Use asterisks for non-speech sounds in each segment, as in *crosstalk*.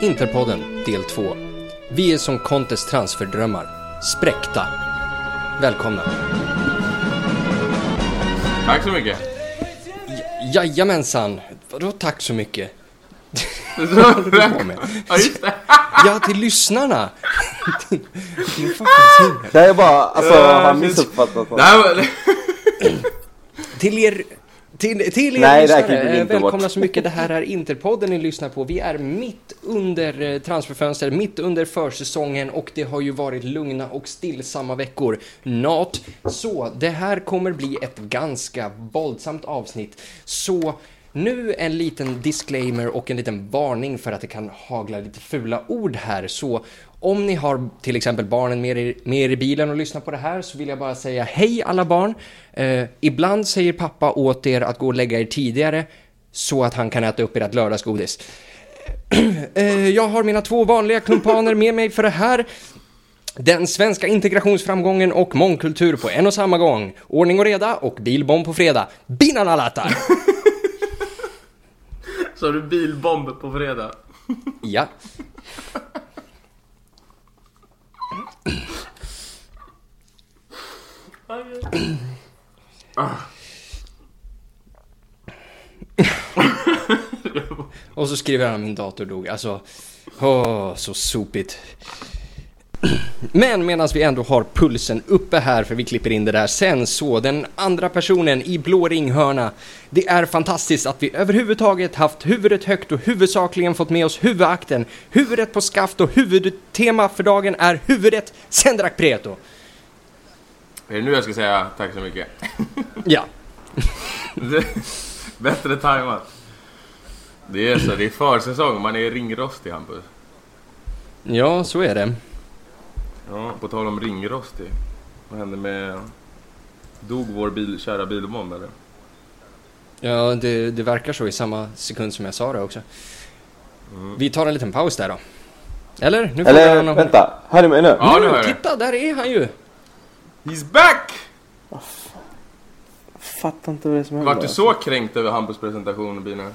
Interpodden del 2. Vi är som Contes transferdrömmar. Spräckta. Välkomna. Tack så mycket. Jajamensan. Vadå tack så mycket? Så, på med? ja, just det. Ja, till lyssnarna. Det är bara, alltså han det- missuppfattat Till er, till, till er Nej, lyssnare, eh, välkomna bort. så mycket. Det här är Interpodden ni lyssnar på. Vi är mitt under eh, transferfönster, mitt under försäsongen och det har ju varit lugna och stillsamma veckor. Not. Så det här kommer bli ett ganska våldsamt avsnitt. Så nu en liten disclaimer och en liten varning för att det kan hagla lite fula ord här. Så om ni har till exempel barnen med er, med er i bilen och lyssnar på det här så vill jag bara säga hej alla barn. Eh, ibland säger pappa åt er att gå och lägga er tidigare så att han kan äta upp ert lördagsgodis. Eh, jag har mina två vanliga kumpaner med mig för det här. Den svenska integrationsframgången och mångkultur på en och samma gång. Ordning och reda och bilbomb på fredag. Binanalatar! *laughs* så har du bilbomb på fredag. Ja. *laughs* Och så skriver han min dator dog. Alltså, åh, så sopigt. *clears throat* Men medan vi ändå har pulsen uppe här, för vi klipper in det där sen, så den andra personen i blå ringhörna. Det är fantastiskt att vi överhuvudtaget haft huvudet högt och huvudsakligen fått med oss huvudakten. Huvudet på skaft och huvudtema för dagen är huvudet Sendrak Preto. Är det nu jag ska säga tack så mycket? *laughs* *laughs* Ja. Bättre tajmat. Det är så, det är försäsong. Man är ringrostig Hampus. Ja, så är det. Ja, på tal om ringrostig. Vad hände med... Dog vår bil, kära bilbomb eller? Ja, det, det verkar så i samma sekund som jag sa det också. Vi tar en liten paus där då. Eller? Nu får Eller han- vänta, hör du mig nu? Ja, nu nu, titta, där är han ju! He's back! Fattar inte vad det är som händer. Vart du så kränkt över Hampus presentation Bina?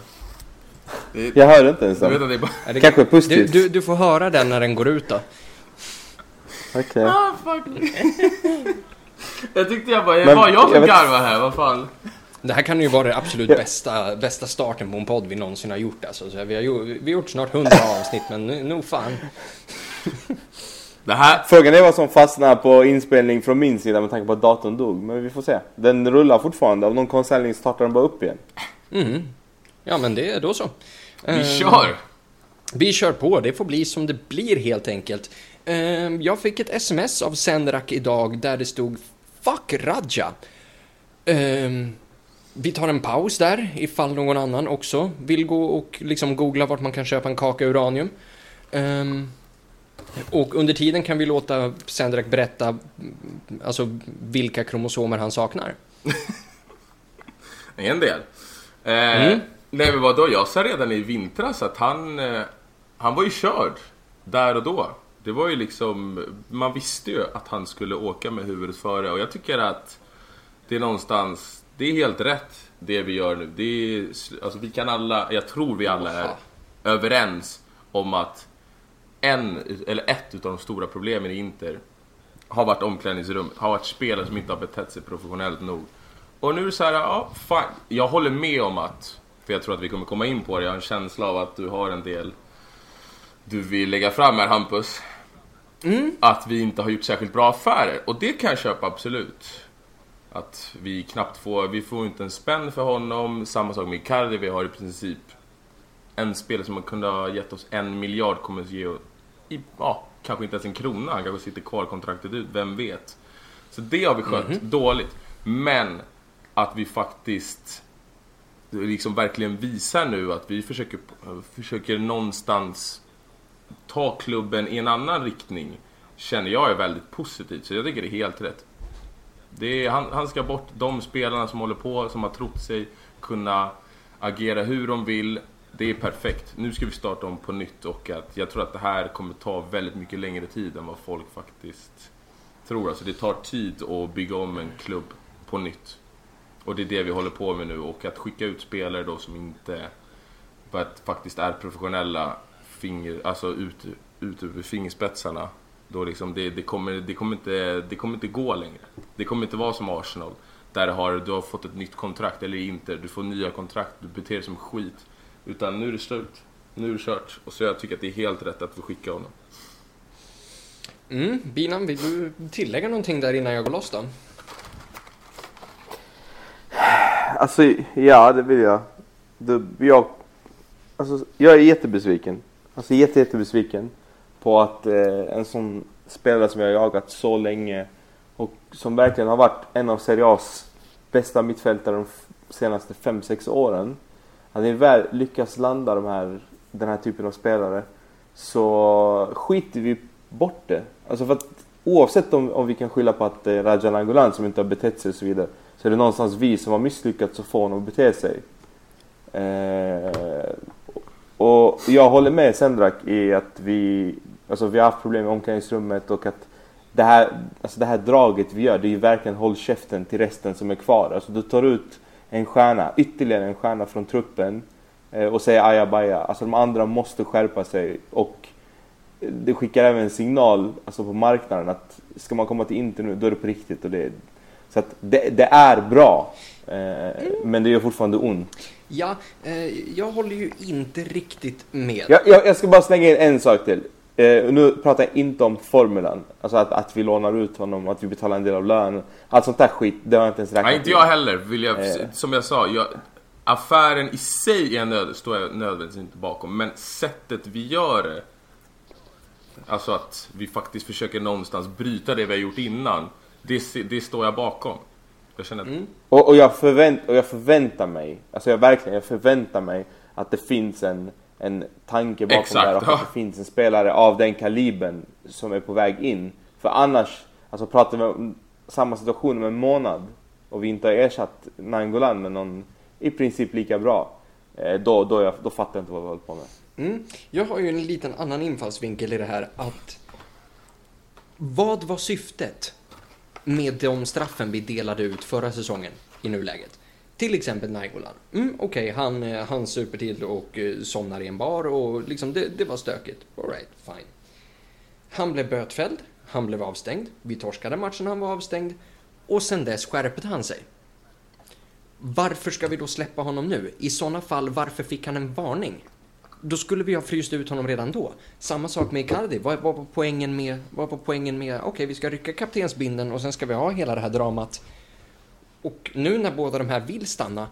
Det, Jag hörde inte ens du vet den. att det är bara... Är Kanske Du, positivt. du, du får höra den när den går ut då. Okej. Ah, fuck. *laughs* jag tyckte jag bara, det Men var jag jag som vet- garvade här, vad fan. Det här kan ju vara det absolut bästa, bästa starten på en podd vi någonsin har gjort alltså. Så vi, har ju, vi har gjort snart 100 *laughs* avsnitt men nu, nu fan. *laughs* Det här, Frågan är vad som fastnar på inspelning från min sida med tanke på att datorn dog. Men vi får se. Den rullar fortfarande. Av någon konstnärlig startar den bara upp igen. Mhm. Ja men det är då så. vi Eh, kör! Vi kör på, det får bli som det blir helt enkelt. Eh, Jag fick ett sms av Sendrak idag där det stod Fuck Raja. Eh, Vi tar en paus där ifall någon annan också vill gå och liksom googla vart man kan köpa en kaka uranium. Eh, Och under tiden kan vi låta Sendrak berätta alltså vilka kromosomer han saknar. En del. Eh, Mm. Nej men vadå, jag sa redan i vintras att han, eh, han var ju körd där och då. Det var ju liksom, man visste ju att han skulle åka med huvudet före och jag tycker att det är någonstans, det är helt rätt det vi gör nu. Det är, alltså vi kan alla, jag tror vi alla är överens om att en, eller ett utav de stora problemen i Inter har varit omklädningsrummet, har varit spelare som inte har betett sig professionellt nog. Och nu är det så här, ja, fan. Jag håller med om att, för jag tror att vi kommer komma in på det, jag har en känsla av att du har en del du vill lägga fram här Hampus. Att vi inte har gjort särskilt bra affärer. Och det kan jag köpa absolut. Att vi knappt får, vi får inte en spänn för honom. Samma sak med Icardi, vi har i princip en spelare som kunde ha gett oss en miljard kommer att ge oss, ja, kanske inte ens en krona. Han kanske sitter kvar kontraktet ut, vem vet. Så det har vi skött dåligt. Men att vi faktiskt liksom verkligen visar nu att vi försöker, försöker någonstans ta klubben i en annan riktning känner jag är väldigt positivt. Så jag tycker det är helt rätt. Det är, han, han ska bort de spelarna som håller på, som har trott sig kunna agera hur de vill. Det är perfekt. Nu ska vi starta om på nytt och att jag tror att det här kommer ta väldigt mycket längre tid än vad folk faktiskt tror. Alltså det tar tid att bygga om en klubb på nytt. Och det är det vi håller på med nu och att skicka ut spelare då som inte faktiskt är professionella finger, alltså ut, ut över fingerspetsarna. Då liksom det, det, kommer, det, kommer inte, det kommer inte gå längre. Det kommer inte vara som Arsenal. Där har, du har fått ett nytt kontrakt, eller inte. Du får nya kontrakt, du beter dig som skit. Utan nu är det slut. Nu är det kört. Och så jag tycker att det är helt rätt att vi skickar honom. Mm, Binan, vill du tillägga någonting där innan jag går loss då? Alltså, ja det vill jag. Det, jag, alltså, jag är jättebesviken. Alltså jätte, jättebesviken på att eh, en sån spelare som jag har jagat så länge och som verkligen har varit en av Serie A's bästa mittfältare de senaste 5-6 åren. Att ni väl lyckas landa de här, den här typen av spelare så skiter vi bort det. Alltså för att oavsett om, om vi kan skylla på att eh, Rajan Angolan som inte har betett sig och så vidare så är det någonstans vi som har misslyckats att få honom att bete sig. Eh, och jag håller med Sendrak i att vi, alltså vi har haft problem med omklädningsrummet och att det här, alltså det här draget vi gör, det är ju verkligen håll käften till resten som är kvar. Alltså du tar ut en stjärna, ytterligare en stjärna från truppen eh, och säger ajabaja. Alltså de andra måste skärpa sig och det skickar även en signal alltså på marknaden att ska man komma till Inter nu, då är det på riktigt. Och det, så att det, det är bra, eh, men det gör fortfarande ont. Ja, eh, jag håller ju inte riktigt med. Jag, jag, jag ska bara slänga in en sak till. Eh, nu pratar jag inte om formulan, alltså att, att vi lånar ut honom, att vi betalar en del av lönen. Allt sånt där skit, det har jag inte ens räknat Nej, inte jag heller. Vill jag, Eh. Som jag sa, jag, affären i sig är nöd, står jag nödvändigtvis inte bakom. Men sättet vi gör det, alltså att vi faktiskt försöker någonstans bryta det vi har gjort innan. Det, det står jag bakom. Jag känner att Och, och, jag förvänt, och jag förväntar mig, alltså jag verkligen, jag förväntar mig att det finns en, en tanke bakom Exakt, det här och ja. att det finns en spelare av den kalibern som är på väg in. För annars, alltså pratar vi om samma situation om en månad och vi inte har ersatt Nangolan med någon i princip lika bra, eh, då, då, jag, då fattar jag inte vad vi håller på med. Mm. Jag har ju en liten annan infallsvinkel i det här att vad var syftet med de straffen vi delade ut förra säsongen i nuläget? Till exempel Nainggolan. Mm, Okej, han, eh, han super till och eh, somnar i en bar och liksom det, det var stökigt. Alright, fine. Han blev bötfälld, han blev avstängd, vi torskade matchen han var avstängd och sen dess skärpte han sig. Varför ska vi då släppa honom nu? I sådana fall, varför fick han en varning? Då skulle vi ha fryst ut honom redan då. Samma sak med Icardi. Vad var poängen med, vad var poängen med, okej vi ska rycka kaptensbinden och sen ska vi ha hela det här dramat. Och nu när båda de här vill stanna,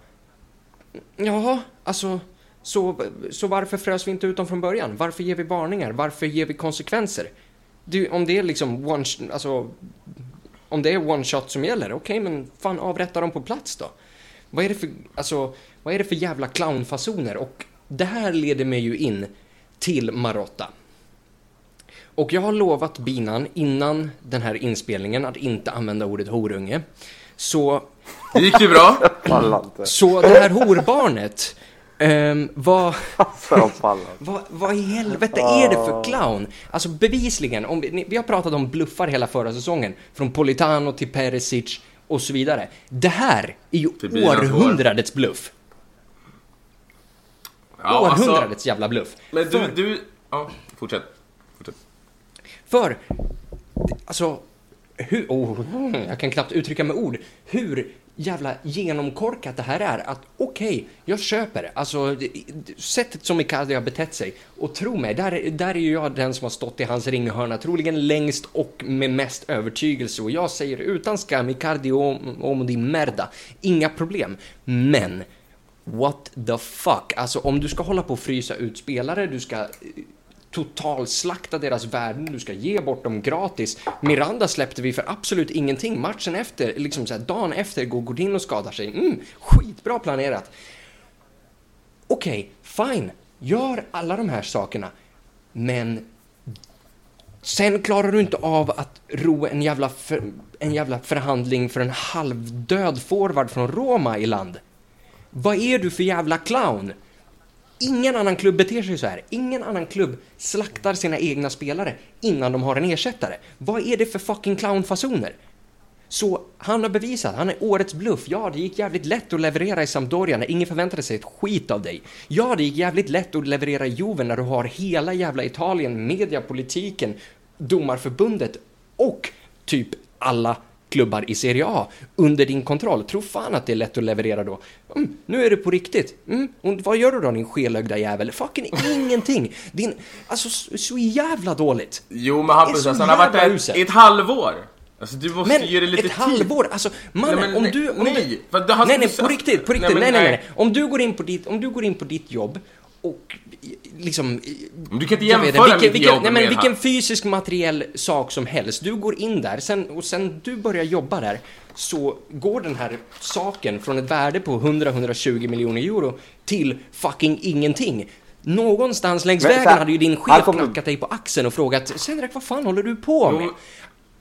jaha, alltså, så, så varför frös vi inte ut dem från början? Varför ger vi varningar? Varför ger vi konsekvenser? Du, om det är liksom one, alltså, om det är one shot som gäller, okej men fan avrätta dem på plats då. Vad är det för, alltså, vad är det för jävla clownfasoner? Och det här leder mig ju in till Marotta. Och jag har lovat Binan innan den här inspelningen att inte använda ordet horunge. Så, det gick ju bra. Så det här horbarnet, um, vad, Alltså vad, vad i helvete är det för clown? Alltså bevisligen, om vi, ni- vi har pratat om bluffar hela förra säsongen. Från Politano till Perisic och så vidare. Det här är ju århundradets bluff. Ja, alltså, århundradets jävla bluff. men du, För- du... Ja, fortsätt. fortsätt. För, alltså, hur, oh, jag kan knappt uttrycka med ord, hur jävla genomkorkat det här är. Att okej, jag köper. Alltså, sättet som Icardi har betett sig. Och tro mig, där, där är ju jag den som har stått i hans ringhörna, troligen längst och med mest övertygelse. Och jag säger utan skam, Icardi om di merda, inga problem. Men, what the fuck? Alltså om du ska hålla på och frysa ut spelare, du ska eh, totalslakta deras värden, du ska ge bort dem gratis. Miranda släppte vi för absolut ingenting. Matchen efter, liksom så här, dagen efter går Godin och skadar sig. Mm, skitbra planerat. Okej, fine. Gör alla de här sakerna. Men sen klarar du inte av att ro en jävla, för, en jävla förhandling för en halvdöd forward från Roma i land. Vad är du för jävla clown? Ingen annan klubb beter sig så här. Ingen annan klubb slaktar sina egna spelare innan de har en ersättare. Vad är det för fucking clownfasoner? Så han har bevisat, han är årets bluff. Ja, det gick jävligt lätt att leverera i Sampdoria när ingen förväntade sig ett skit av dig. Ja, det gick jävligt lätt att leverera i Juve när du har hela jävla Italien, media, politiken, domarförbundet och typ alla klubbar i Serie A under din kontroll. Tro fan att det är lätt att leverera då. Mm, nu är det på riktigt. Mm, och vad gör du då din skelögda jävel? Fucking ingenting! Din, alltså så, så jävla dåligt. Jo men Hampus, alltså, han har varit där i ett halvår. Alltså du måste Men ge det lite ett tid. halvår, alltså mannen, Nej, men om du... Om nej, du nej, nej, på riktigt, på riktigt, Nej, nej, men nej, nej. nej. Om du går in på ditt, om du går in på ditt jobb och liksom... Men du kan inte jämföra vilken, vilken, jobb nej, men vilken fysisk materiell sak som helst. Du går in där sen, och sen du börjar jobba där så går den här saken från ett värde på 100-120 miljoner euro till fucking ingenting. Någonstans längs Men vägen här, hade ju din han chef kommer- knackat dig på axeln och frågat Cedric, vad fan håller du på med? Jo,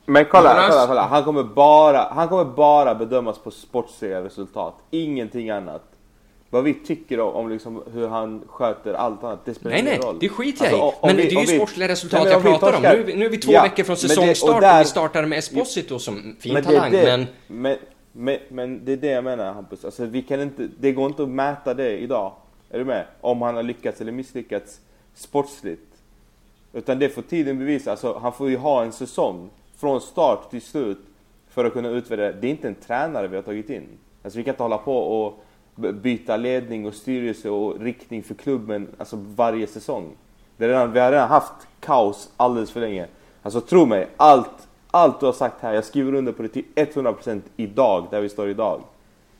Men kolla, kolla, kolla. Han kommer bara, han kommer bara bedömas på sportsliga resultat. Ingenting annat. Vad vi tycker om, om liksom hur han sköter allt annat, det spelar Nej, ingen nej, roll. det skiter jag Alltså, i. Men vi- det är ju vi- sportsliga resultat Nej, jag pratar om. Nu, är vi- nu är vi två Ja, veckor från och säsongstart där- och vi startar med Esposito som fin Men talang, det, men... det, men, men, men det är det jag menar Hampus. Alltså, vi kan inte, det går inte att mäta det idag. Är du med? Om han har lyckats eller misslyckats sportsligt. Utan det får tiden bevisa. Alltså, han får ju ha en säsong från start till slut för att kunna utvärdera. Det är inte en tränare vi har tagit in. Alltså, vi kan inte hålla på och byta ledning och styrelse och riktning för klubben alltså, varje säsong. Det är redan, vi har redan haft kaos alldeles för länge. Alltså tro mig, allt, allt du har sagt här, jag skriver under på det till 100% idag, där vi står idag.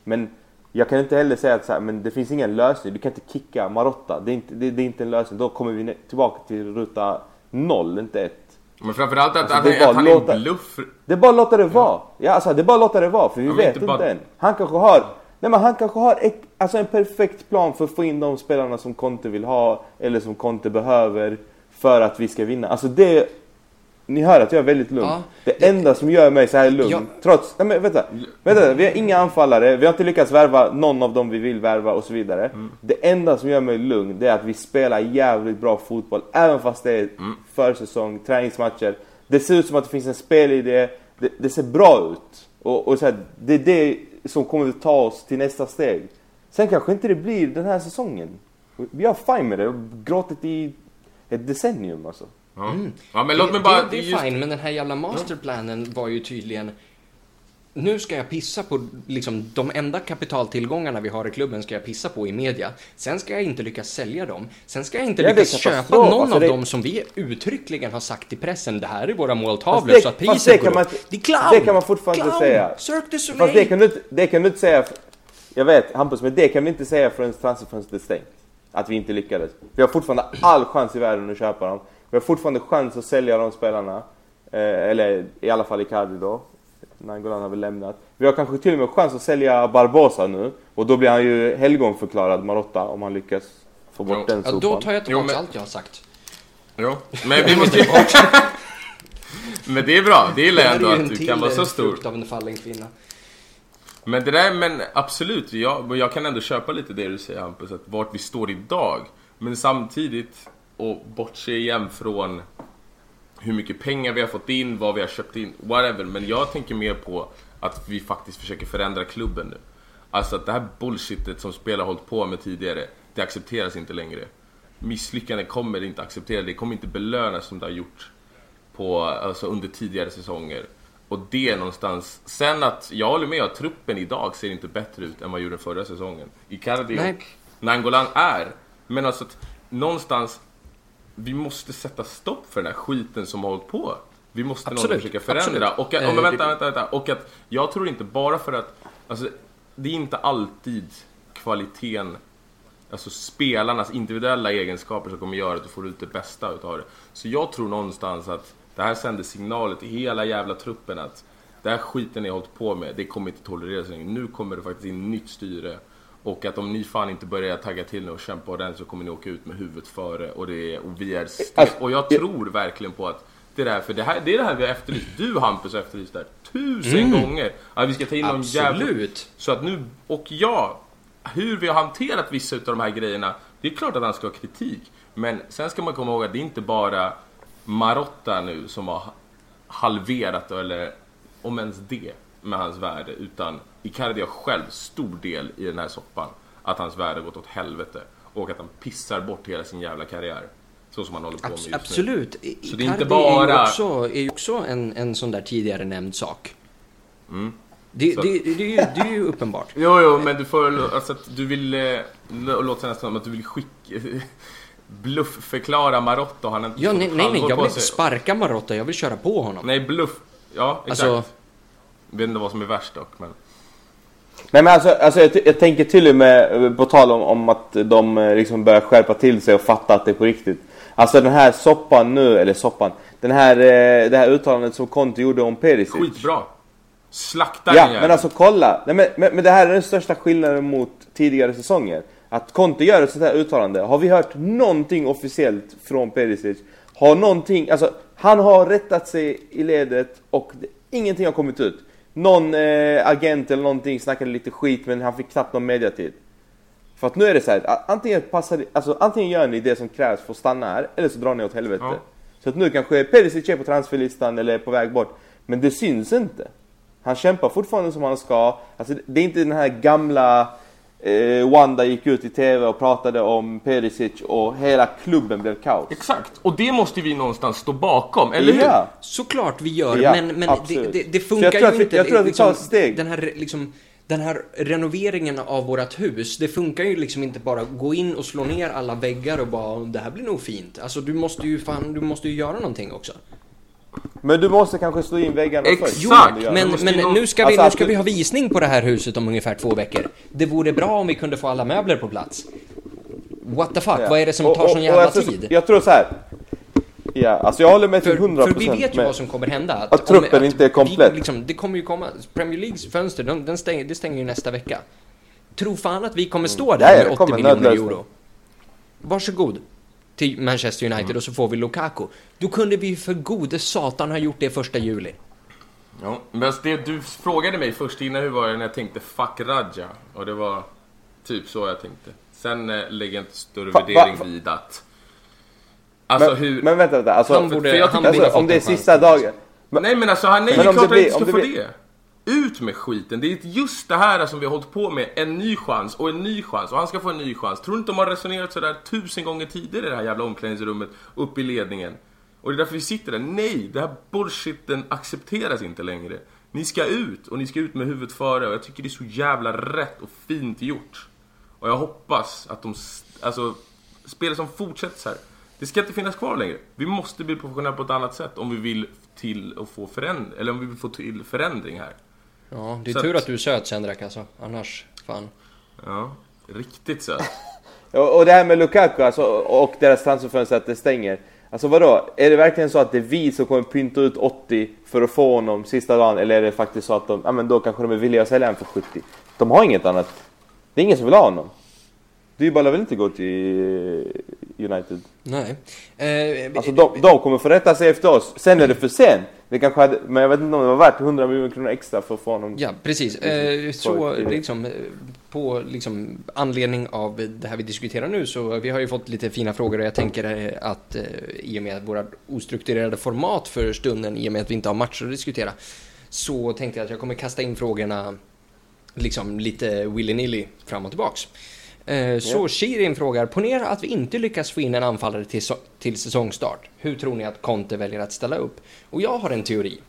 Men jag kan inte heller säga att så här, men det finns ingen lösning. Du kan inte kicka Marotta. Det är inte, det, det är inte en lösning. Då kommer vi tillbaka till ruta noll, inte ett. Men framförallt att, Alltså, att, det är bara att han är låta- en bluff. Det är bara att låta det vara. Ja, alltså, det är bara att låta det vara, för vi Ja, vet inte inte, bara- än. Han kanske har, nej, men han kanske har ett, alltså en perfekt plan för att få in de spelarna som Conte vill ha, eller som Conte behöver, för att vi ska vinna. Alltså det, ni hör att jag är väldigt lugn. Ja, det enda som gör mig så här lugn, Ja. trots, nej men vänta, vänta, vi har inga anfallare, vi har inte lyckats värva någon av dem vi vill värva och så vidare. Mm. Det enda som gör mig lugn, det är att vi spelar jävligt bra fotboll, även fast det är Mm. försäsong, träningsmatcher. Det ser ut som att det finns en spelidé, det, det ser bra ut. Och, och så här, det är det som kommer att ta oss till nästa steg. Sen kanske inte det blir den här säsongen. Vi har fine med det, och gråtit i ett decennium alltså. Ja. ja men låt mig Mm. det, bara... det, det är just- fine, men den här jävla masterplanen var ju tydligen... Nu ska jag pissa på, liksom, de enda kapitaltillgångarna vi har i klubben ska jag pissa på i media. Sen ska jag inte lyckas sälja dem. Sen ska jag inte Ja, det är lyckas köpa någon Alltså, av det- dem som vi uttryckligen har sagt i pressen. Det här är våra måltavlor, det- så att priset går kan man upp. inte- Det är clown! det kan man fortfarande inte clown. säga. Cirque du Soleil! Fast det kan, du inte, det kan du inte säga, jag vet Hampus, men det kan vi inte säga förrän transferfönstret är stängt. Att vi inte lyckades. Vi har fortfarande all chans i världen att köpa dem. Vi har fortfarande chans att sälja de spelarna. Eh, eller i alla fall Icardi då. Nangolan har väl lämnat. Vi har kanske till och med chans att sälja Barbosa nu. Och då blir han ju helgonförklarad Marotta om han lyckas få bort Jo. den Ja, sopan. då tar jag tillbaka Jo, men- allt jag har sagt. Jo, men vi måste *laughs* Men det är bra, det gillar jag ändå ju att du kan vara så stor. av en fallen kvinna. Men det där, men absolut, jag, men jag kan ändå köpa lite det du säger Hampus, att vart vi står idag. Men samtidigt, och bortse igen från hur mycket pengar vi har fått in, vad vi har köpt in, whatever. Men jag tänker mer på att vi faktiskt försöker förändra klubben nu. Alltså att det här bullshitet som spelare hållit på med tidigare, det accepteras inte längre. Misslyckanden kommer inte accepteras, det kommer inte belönas som det har gjort på, alltså under tidigare säsonger. Och det är någonstans, sen att jag håller med att truppen idag ser inte bättre ut än vad gjorde förra säsongen. Icardi Nej. och Nangolan är, men alltså att någonstans, vi måste sätta stopp för den här skiten som har hållit på. Vi måste Absolut, någon försöka förändra. absolut. Och, att, Eh, oh, vänta, vänta, vänta. Och att jag tror inte bara för att, alltså det är inte alltid kvaliteten alltså spelarnas individuella egenskaper som kommer göra att du får ut det bästa utav det. Så jag tror någonstans att det här sänder signaler till hela jävla truppen att det här skiten ni har hållit på med, det kommer inte tolereras längre. Nu kommer det faktiskt in nytt styre. Och att om ni fan inte börjar tagga till nu och kämpa ordentligt så kommer ni åka ut med huvudet före. Och, det är, och vi är Alltså, Och jag jag- tror verkligen på att det där, för det, här, det är det här vi har efterlyst. Du Hampus har efterlyst det här tusen gånger. Att vi ska ta in någon jävla... Absolut! Så att nu, och ja, hur vi har hanterat vissa utav de här grejerna, det är klart att han ska ha kritik. Men sen ska man komma ihåg att det är inte bara Marotta nu som har halverat, eller om ens det, med hans värde utan Icardi har själv stor del i den här soppan. Att hans värde gått åt helvete och att han pissar bort hela sin jävla karriär. Så som han håller på med just nu. absolut. Så det är inte Icardi är ju bara- också, är också en, en sån där tidigare nämnd sak. Det, Mm. Så- det, det, är ju, det är ju uppenbart. *laughs* Jo, jo, men du får alltså att du vill... Eh, lå- låter nästan som att du vill skicka... *laughs* Bluffförklara Marotta. Han har inte Ja, nej, nej, nej, jag vill inte sparka Marotta, jag vill köra på honom. Nej, bluff. Ja, exakt. Alltså- Vet inte vad som är värst dock, men... Nej men alltså, alltså jag, jag tänker till och med på tal om, om att de eh, liksom börjar skärpa till sig och fatta att det är på riktigt. Alltså den här soppan nu, eller soppan. Den här, eh, det här uttalandet som Conte gjorde om Perisic. Skitbra. Slakta Ja, men alltså kolla. Nej, men, men, men det här är den största skillnaden mot tidigare säsonger. Att Conte gör ett sånt här uttalande. Har vi hört någonting officiellt från Perisic? Har någonting, alltså han har rättat sig i ledet och det, ingenting har kommit ut. Någon eh, agent eller någonting snackade lite skit men han fick knappt någon mediatid. För att nu är det så här, antingen, passar, alltså, antingen gör ni det som krävs för att stanna här eller så drar ni åt helvete. Ja. Så att nu kanske Perisic är på transferlistan eller är på väg bort. Men det syns inte. Han kämpar fortfarande som han ska. Alltså, det är inte den här gamla eh, Wanda gick ut i TV och pratade om Perisic och hela klubben blev kaos. Exakt. Och det måste vi någonstans stå bakom, eller hur? Ja. Såklart vi gör, Ja, men, men det, det, det funkar ju vi- inte. jag tror att vi tar liksom, ett steg. Den här, liksom, den här renoveringen av vårt hus, det funkar ju liksom inte bara gå in och slå ner alla väggar och bara det här blir nog fint. Alltså du måste ju fan, du måste ju göra någonting också. Men du måste kanske slå in väggarna Exakt. först. Gör men, men nu ska, vi, Alltså nu att ska vi ha visning på det här huset om ungefär två veckor. Det vore bra om vi kunde få alla möbler på plats. What the fuck, Ja. vad är det som Och- tar och- sån jävla jag tror- tid? Jag tror så här. Ja, alltså jag håller med till För, 100% för vi vet ju vad som kommer hända. Att truppen inte är komplett. Vi, liksom, det kommer ju komma, Premier Leagues fönster, de, den stänger, det stänger ju nästa vecka. Tro fan att vi kommer stå Mm. Ja, där ja, med det 80 kommer miljoner euro. Varsågod till Manchester United Mm. och så får vi Lukaku. Då kunde vi för gode satan ha gjort det första juli. Ja, men alltså det du frågade mig först innan hur var det när jag tänkte 'fuck Raja' och det var typ så jag tänkte. Sen eh, lägger jag inte större Va- värdering va- vid att... Alltså men, hur... men vänta, vänta. Alltså, Han borde- för jag han borde alltså, om det är sista dagen. Men, Nej men alltså, han, nej Men det är det klart blir- han inte ska det få blir- det. Ut med skiten. Det är just det här som vi har hållit på med. En ny chans och en ny chans och han ska få en ny chans. Tror du inte de har resonerat sådär tusen gånger tidigare i det här jävla omklädningsrummet uppe i ledningen? Och det är därför vi sitter där. Nej, det här bullshiten accepteras inte längre. Ni ska ut och ni ska ut med huvudet före och jag tycker det är så jävla rätt och fint gjort. Och jag hoppas att de, alltså, spel som fortsätter så här. Det ska inte finnas kvar längre. Vi måste bli professionella på ett annat sätt om vi vill till att få förändring, eller om vi vill få till förändring här. Ja, det är Så tur att- du är söt Sendrak alltså. Annars, fan. Ja, riktigt så. och, *laughs* och det här med Lukaku alltså, och deras transferfönster att det stänger. Alltså vadå? Är det verkligen så att det är vi som kommer pynta ut 80 för att få honom sista dagen? Eller är det faktiskt så att de, ja men då kanske de är villiga att sälja honom för 70? De har inget annat. Det är ingen som vill ha honom. Dybala vill inte gå till United. Nej. Eh, Alltså de, de kommer få rätta sig efter oss. Sen är det för sent. Det kanske hade, men jag vet inte om det var värt 100 miljoner kronor extra för att få honom. Ja, precis. Eh, så liksom, eh, på liksom, anledning av det här vi diskuterar nu så vi har ju fått lite fina frågor och jag tänker eh, att eh, i och med våra ostrukturerade format för stunden, i och med att vi inte har matcher att diskutera, så tänkte jag att jag kommer kasta in frågorna liksom lite willy-nilly fram och tillbaks. Eh, Så Shirin frågar, ponera att vi inte lyckas få in en anfallare till, so- till säsongstart. Hur tror ni att Conte väljer att ställa upp? Och jag har en teori.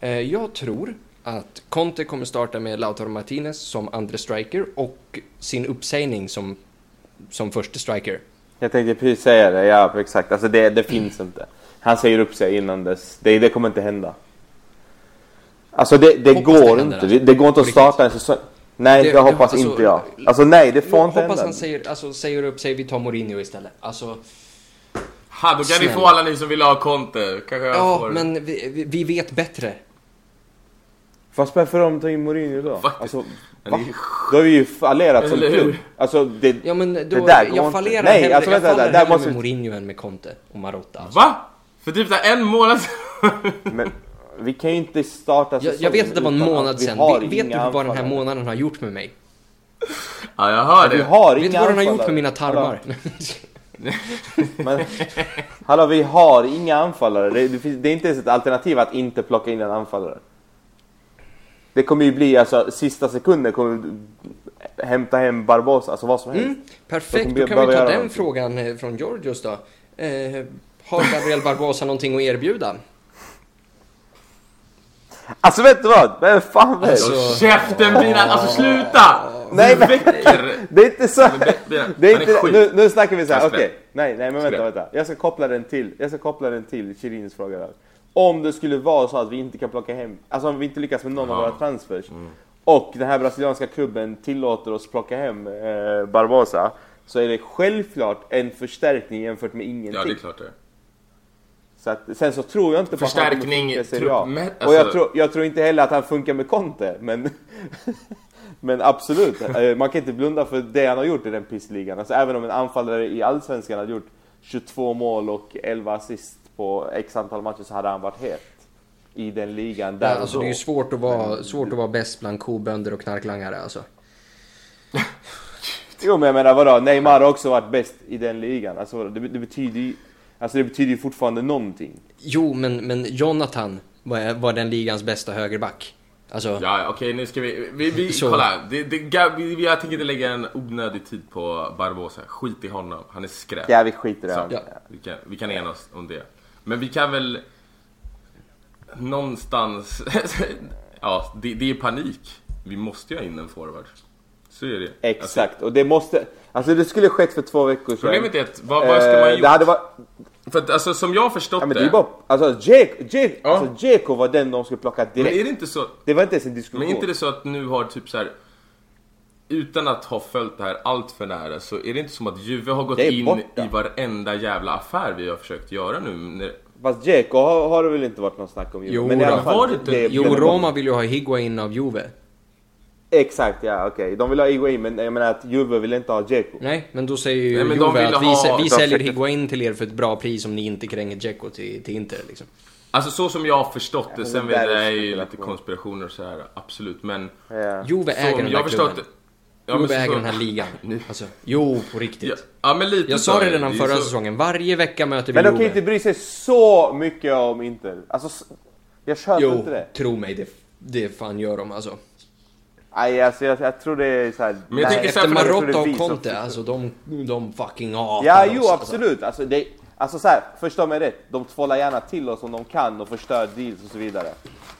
Eh, Jag tror att Conte kommer starta med Lautaro Martinez som andra striker och sin uppsägning som, som första striker. Jag tänkte precis säga det, ja exakt. Alltså det, det finns inte. Han säger upp sig innan dess. Det, det kommer inte hända. Alltså det, det går det inte. alltså. Det, det går inte att starta en säsong. Nej, Det- det, det- hoppas alltså- inte jag. Alltså nej, det får Jag inte hoppas hända. han säger, alltså, säger upp sig, vi tar Mourinho istället. Alltså, Ha, då kan Snälla. få alla ni som vill ha Conte. Kanske jag ja, får... men vi, vi- vi vet bättre. Vad spelar för roll att ta in Mourinho då? Alltså, va? Då har vi ju fallerat som klubb. Alltså det... Ja, men då, Det där går jag inte. fallerar Nej, alltså, jag vänta, faller där- måste med vi- Mourinho än med Conte och Marotta. Alltså. Va? För typ där en månad sedan? Men vi kan ju inte starta Jag, säsongen jag vet att det var en månad vi sedan. har Vet, du inga vad den här anfallare. månaden har gjort med mig? ja, jag hör Vi det. har Vet du inga vad den har gjort anfallare. med mina tarmar? Men, hallå, vi har inga anfallare. Det, det, finns, det är inte ens ett alternativ att inte plocka in en anfallare. Det kommer ju bli alltså sista sekunden kommer hämta hem Barbosa, alltså vad som helst. Mm, perfekt, då kan vi ta den någonting. frågan eh, från Georgios då. Eh, har Gabriel Barbosa någonting att erbjuda? Alltså vet du vad? Vem fan vet? Alltså- Håll käften Binan, alltså sluta! Nej, men-. Det är inte så. Det är inte, nu, nu snackar vi så här. Okej. släpp. Nej, nej men vänta, vänta. Jag ska koppla den till, jag ska koppla den till Chirins fråga där. Om det skulle vara så att vi inte kan plocka hem, alltså om vi inte lyckas med någon av våra transfers. Och den här brasilianska klubben tillåter oss plocka hem eh, Barbosa. Så är det självklart en förstärkning jämfört med ingenting. Ja, det är klart det. Så att, sen så tror jag inte på att han kommer Förstärkning, funka i Serie A. truppmä- Och jag alltså- tror, jag tror inte heller att han funkar med Conte, men... *laughs* men absolut, eh, man kan inte blunda för det han har gjort i den pissligan. Alltså även om en anfallare i Allsvenskan hade gjort 22 mål och 11 assist på x antal matcher så hade han varit het. I den ligan där Ja, alltså då. det är ju svårt att vara, svårt att vara bäst bland kobönder och knarklangare alltså. Jo men jag menar vadå, Neymar har också varit bäst i den ligan. Alltså det, det betyder ju... Alltså det betyder ju fortfarande någonting. Jo, men, men Jonathan var, var den ligans bästa högerback. Alltså, Ja, okej nu ska vi... vi, vi *laughs* Så. kolla, det, det, vi, jag tänker inte lägga en onödig tid på Barbosa. Skit i honom, han är skräp. Ja vi skiter i det. Ja. vi, kan, vi kan enas om det. Men vi kan väl någonstans... *laughs* ja, det, det är panik. Vi måste ju ha in en forward. Så är det. Alltså, Exakt, och det måste... Alltså det skulle skett för två veckor sedan. problemet är att, vad, vad ska man Eh, gjort? Det hade varit... För att alltså som jag har förstått Ja men det. det är bara... Alltså Jake, Jake, Ja. alltså Jeko var den de skulle plocka men direkt. är det inte så... Det var inte ens en diskussion. Men är inte det så att nu har typ så här utan att ha följt det här allt för nära så är det inte som att Juve har gått in borta. i varenda jävla affär vi har försökt göra nu. När- Fast Jeko har, har det väl inte varit någon snack om Jo men i alla fall, det jo, det var- Roma vill ju ha Higuain av Juve. Exakt, ja okej. De vill ha Higuain men jag menar att Juve vill inte ha Jeko. Nej, men då säger ju Nej, Juve att vi, ha- vi säljer Higuain till er för ett bra pris om ni inte kränger Dzeko till, till Inter liksom. Alltså så som jag har förstått det, sen det vet jag är är ju lite konspirationer och så här, absolut. Men Ja. Juve äger om den jag förstått klubben. det. Ja, Juve så- äger den här ligan. *laughs* Nu- Alltså, jo, på riktigt. Ja, ja men lite Jag sa det redan förra så- säsongen. Varje vecka möter vi Men de kan inte bry sig så mycket om Inter. Alltså, jag köper Jo, inte det. tro mig, det, det fan gör de alltså. Nej, alltså jag, jag tror det är såhär... Men jag nej, tycker så Efter här, Marotta och Conte, alltså de, de fucking hatar Ja, oss, jo alltså. absolut. Alltså, det, alltså så här, förstå mig rätt. De tvålar gärna till oss om de kan och förstör deals och så vidare.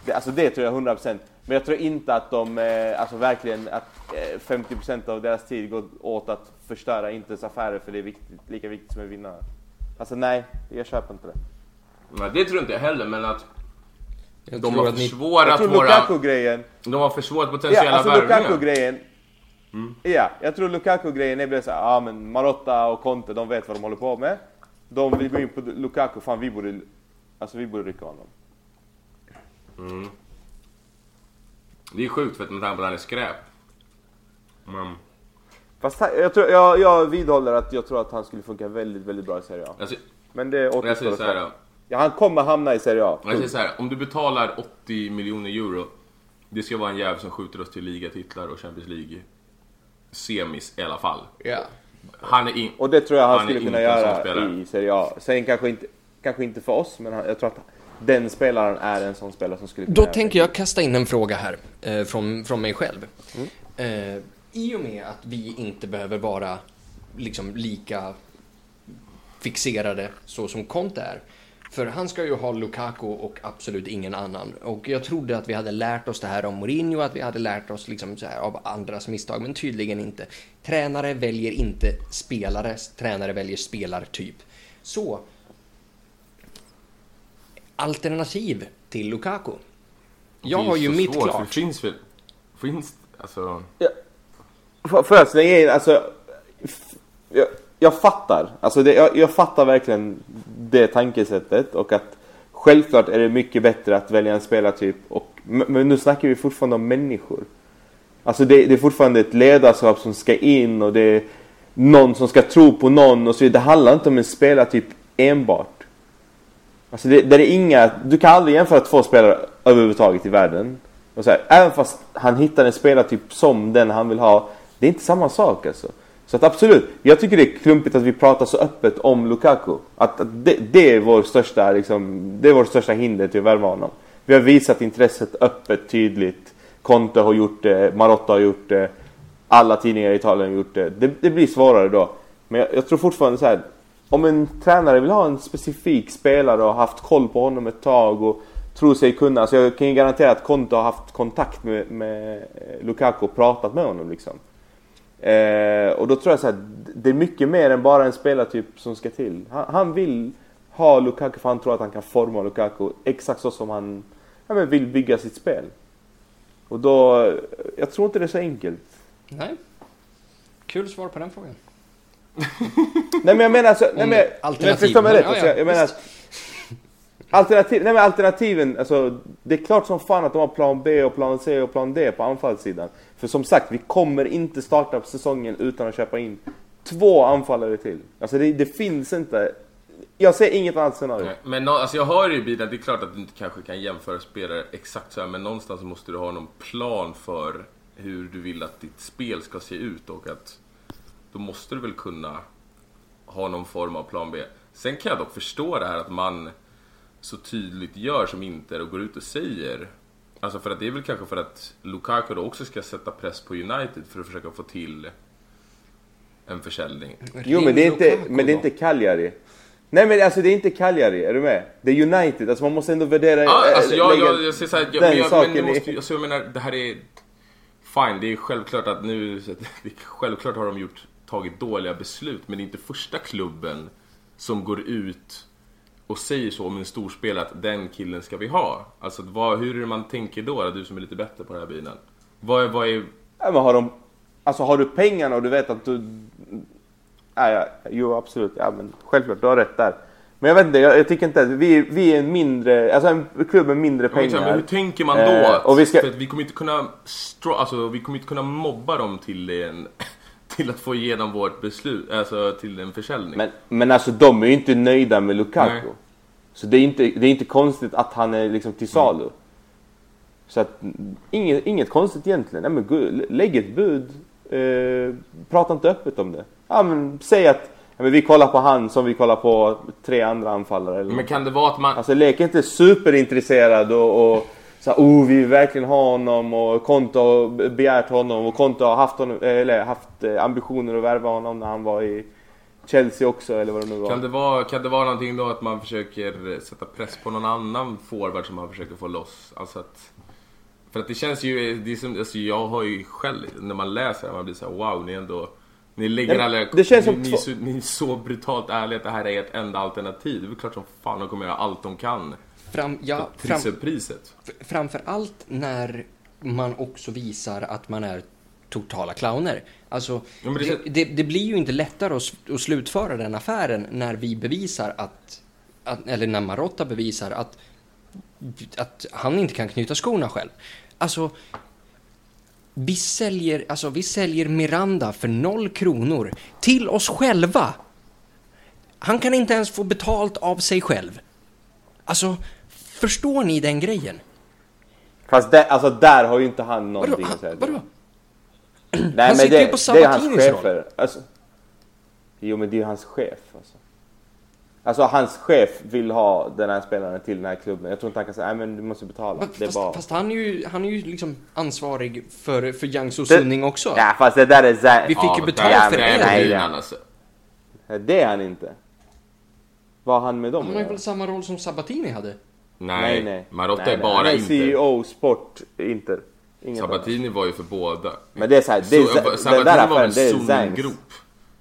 Det, alltså det tror jag 100%. Men jag tror inte att de, eh, alltså verkligen, att eh, 50% av deras tid går åt att förstöra Inters affärer för det är viktigt, lika viktigt som att vinna. Alltså nej, jag köper inte det. Nej, det tror inte jag heller, men att Jag de har försvårat Jag tror våra... Lukaku-grejen, De har försvårat ja potentiella alltså värvningar. Lukaku-grejen, ja jag tror Lukaku-grejen är bara såhär, ja ah, men Marotta och Conte de vet vad de håller på med. De vill gå in på Lukaku, fan vi borde, alltså vi borde rycka honom. Det är sjukt för att med tanke på att han är skräp. Men, Fast jag, tror, jag, jag vidhåller att jag tror att han skulle funka väldigt, väldigt bra i Serie A. alltså, Men det återstår att se. Ja, han kommer hamna i Serie A. jag säger så här, om du betalar 80 miljoner euro, det ska vara en jävel som skjuter oss till ligatitlar och Champions League semis i alla fall. Ja. Han är in... Och det tror jag han, Han skulle kunna göra i Serie A. Sen kanske inte, kanske inte för oss, men han, jag tror att den spelaren är en sån spelare som skulle kunna Då tänker jag kasta in en fråga här eh, från, från mig själv. Mm. Eh, I och med att vi inte behöver vara liksom lika fixerade så som Conte är. För han ska ju ha Lukaku och absolut ingen annan. Och jag trodde att vi hade lärt oss det här om Mourinho, att vi hade lärt oss liksom så här av andras misstag, men tydligen inte. Tränare väljer inte spelare, tränare väljer spelartyp. Så, alternativ till Lukaku. Jag har ju mitt svårt, klart. Det finns väl... Finns... Alltså... Får får jag slänga in, alltså... f- jag, fattar. Alltså det, jag, jag fattar verkligen det tankesättet och att självklart är det mycket bättre att välja en spelartyp och... Men men nu snackar vi fortfarande om människor. Alltså det, det är fortfarande ett ledarskap som ska in och det är någon som ska tro på någon och så vidare. Det handlar inte om en spelartyp enbart. Alltså det, det är inga, du kan aldrig jämföra två spelare överhuvudtaget i världen. Och så här, även fast han hittar en spelartyp som den han vill ha. Det är inte samma sak alltså. Så att absolut, jag tycker det är klumpigt att vi pratar så öppet om Lukaku. Att, att det, det, är vår största, liksom, det är vår största hinder till att värva honom. Vi har visat intresset öppet, tydligt. Conte har gjort det, Marotta har gjort det, alla tidningar i Italien har gjort det. Det, det blir svårare då. Men jag, jag tror fortfarande så här. Om en tränare vill ha en specifik spelare och haft koll på honom ett tag och tror sig kunna. så jag kan ju garantera att Conte har haft kontakt med, med Lukaku och pratat med honom liksom. Eh, och då tror jag så här, det är mycket mer än bara en spelartyp som ska till. Han, han, vill ha Lukaku för han tror att han kan forma Lukaku exakt så som han ja, men vill bygga sitt spel. Och då, jag tror inte det är så enkelt. Nej. Kul svar på den frågan. *laughs* nej men jag menar alltså, nej men, alternativ. förstå mig Men, rätt. ja, Alltså, ja, jag menar, alternativ, nej men alternativen, alltså, det är klart som fan att de har plan B och plan C och plan D på anfallssidan. För som sagt, vi kommer inte starta på säsongen utan att köpa in två anfallare till. Alltså det, det finns inte. Jag ser inget annat scenario. Men no, alltså jag hör ju Bida, det är klart att du inte kanske kan jämföra spelare exakt så här, men någonstans måste du ha någon plan för hur du vill att ditt spel ska se ut och att då måste du väl kunna ha någon form av plan B. Sen kan jag dock förstå det här att man så tydligt gör som Inter och går ut och säger Alltså för att det är väl kanske för att Lukaku då också ska sätta press på United för att försöka få till en försäljning. Jo men det är inte, men det är inte Cagliari. Nej men alltså det är inte Cagliari, är du med? Det är United, alltså man måste ändå värdera... Ja, äh, alltså jag, lägga jag, jag ser såhär, jag, men, jag, men måste, ju- alltså jag menar, det här är... Fine, det är självklart att nu... Självklart har de gjort, tagit dåliga beslut, men det är inte första klubben som går ut och säger så om en storspelare att den killen ska vi ha. Alltså vad, hur är det man tänker då, du som är lite bättre på den här bilen? Vad är, vad är... Ja, men har de... Alltså har du pengarna och du vet att du... Ja, ja, jo absolut, ja men självklart, du har rätt där. Men jag vet inte, jag, jag tycker inte att vi, vi är en mindre, alltså en klubb med mindre pengar. men hur tänker man då? Eh, och vi ska- För att vi kommer inte kunna stro, alltså, vi kommer inte kunna mobba dem till en, till att få igenom vårt beslut, alltså till en försäljning. Men, men alltså de är ju inte nöjda med Lukaku. Nej. Så det är, inte, det är inte konstigt att han är liksom till salu. Så att, inget, inget konstigt egentligen. Nej, men gud, lägg ett bud. Eh, prata inte öppet om det. Ja, men, säg att ja, men vi kollar på han som vi kollar på tre andra anfallare. Eller Men kan det vara att man... Alltså lek inte superintresserad och, och så här, oh, vi vill verkligen ha honom och Konto har begärt honom och Konto har haft, honom, eller haft eh, ambitioner att värva honom när han var i Chelsea också eller vad det nu var. Kan det, vara, kan det vara någonting då att man försöker sätta press på någon annan forward som man försöker få loss? Alltså att, för att det känns ju, det som, alltså jag har ju själv, när man läser det, man blir så här, wow, ni ändå Ni lägger alla, det känns som ni, ni, två- är så, ni är så brutalt ärliga att det här är ett enda alternativ. Det är klart som fan de kommer göra allt de kan. Fram, ja, fram, Priset, framför allt när man också visar att man är totala clowner. Alltså, Ja, det det, det, det blir ju inte lättare att, att slutföra den affären när vi bevisar att, att eller när Marotta bevisar att, att han inte kan knyta skorna själv. Alltså, vi säljer, alltså, vi säljer Miranda för noll kronor till oss själva. Han kan inte ens få betalt av sig själv. Alltså, förstår ni den grejen? Fast där, alltså där har ju inte han Vadå? någonting att Han, säga vadå? Nej, Han men sitter det, ju på det är hans Sabatinis roll. chefer. Alltså, jo men det är ju hans chef alltså. Alltså hans chef vill ha den här spelaren till den här klubben. Jag tror inte han kan säga nej men du måste betala. Va- det är Fast, bara... fast han är ju, han är ju liksom ansvarig för, för Jiangsu Det- Sunning också. Ja fast det där är Zang. Vi fick ju betalt där- för det. är Nej, ja. alltså. Det är han inte. Vad har han med dem Han att har ju väl samma roll som Sabatini hade? Nej, Marotta Nej, är nej. bara Han är inte. CEO Sport Inter. Inget annat. Sabatini var ju för båda. Men det är så här, det är, Så- Z- den Sabatini där var väl är Zangs. zongrop?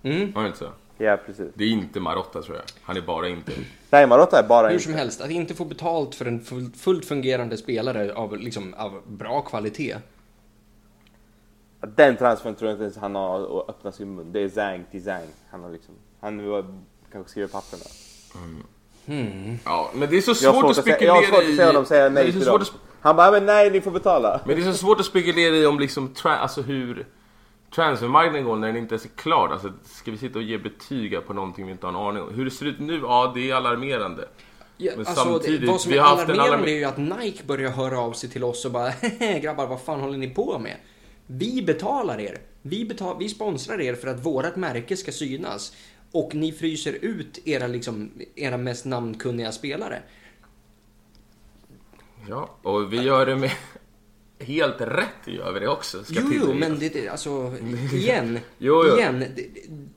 Mm. Var det inte så? Ja precis. Det är inte Marotta tror jag. Han är bara inte. Nej Marotta är bara Hur inte. som helst, att inte få betalt för en full, fullt fungerande spelare av, liksom, av bra kvalitet. Den transfern tror jag inte ens han har att öppna sin mun. Det är Zang till Zang. Han har liksom, han kanske skriver papperna. Ja, men det är så svårt att svårt att, se, spekulera jag har svårt att i... se honom säga nej till dem. att, Han bara, men nej ni får betala. Men det är så svårt att spekulera i om liksom, tra, alltså hur transfermarknaden går när den inte ens är klar. Alltså, ska vi sitta och ge betyg på någonting vi inte har en aning om? Hur det ser ut nu, ja det är alarmerande. Ja, Men alltså, samtidigt, det, vad som vi är har haft en alarmerande alarm- är ju att Nike börjar höra av sig till oss och bara *laughs* "Hehe, grabbar vad fan håller ni på med? Vi betalar er. Vi, betal, vi sponsrar er för att vårat märke ska synas. Och ni fryser ut era, liksom, era mest namnkunniga spelare. Ja, och vi gör det med... helt rätt gör vi det också. Ska Jo, jo, men det, alltså, igen, *laughs* Jo, jo. igen. Det,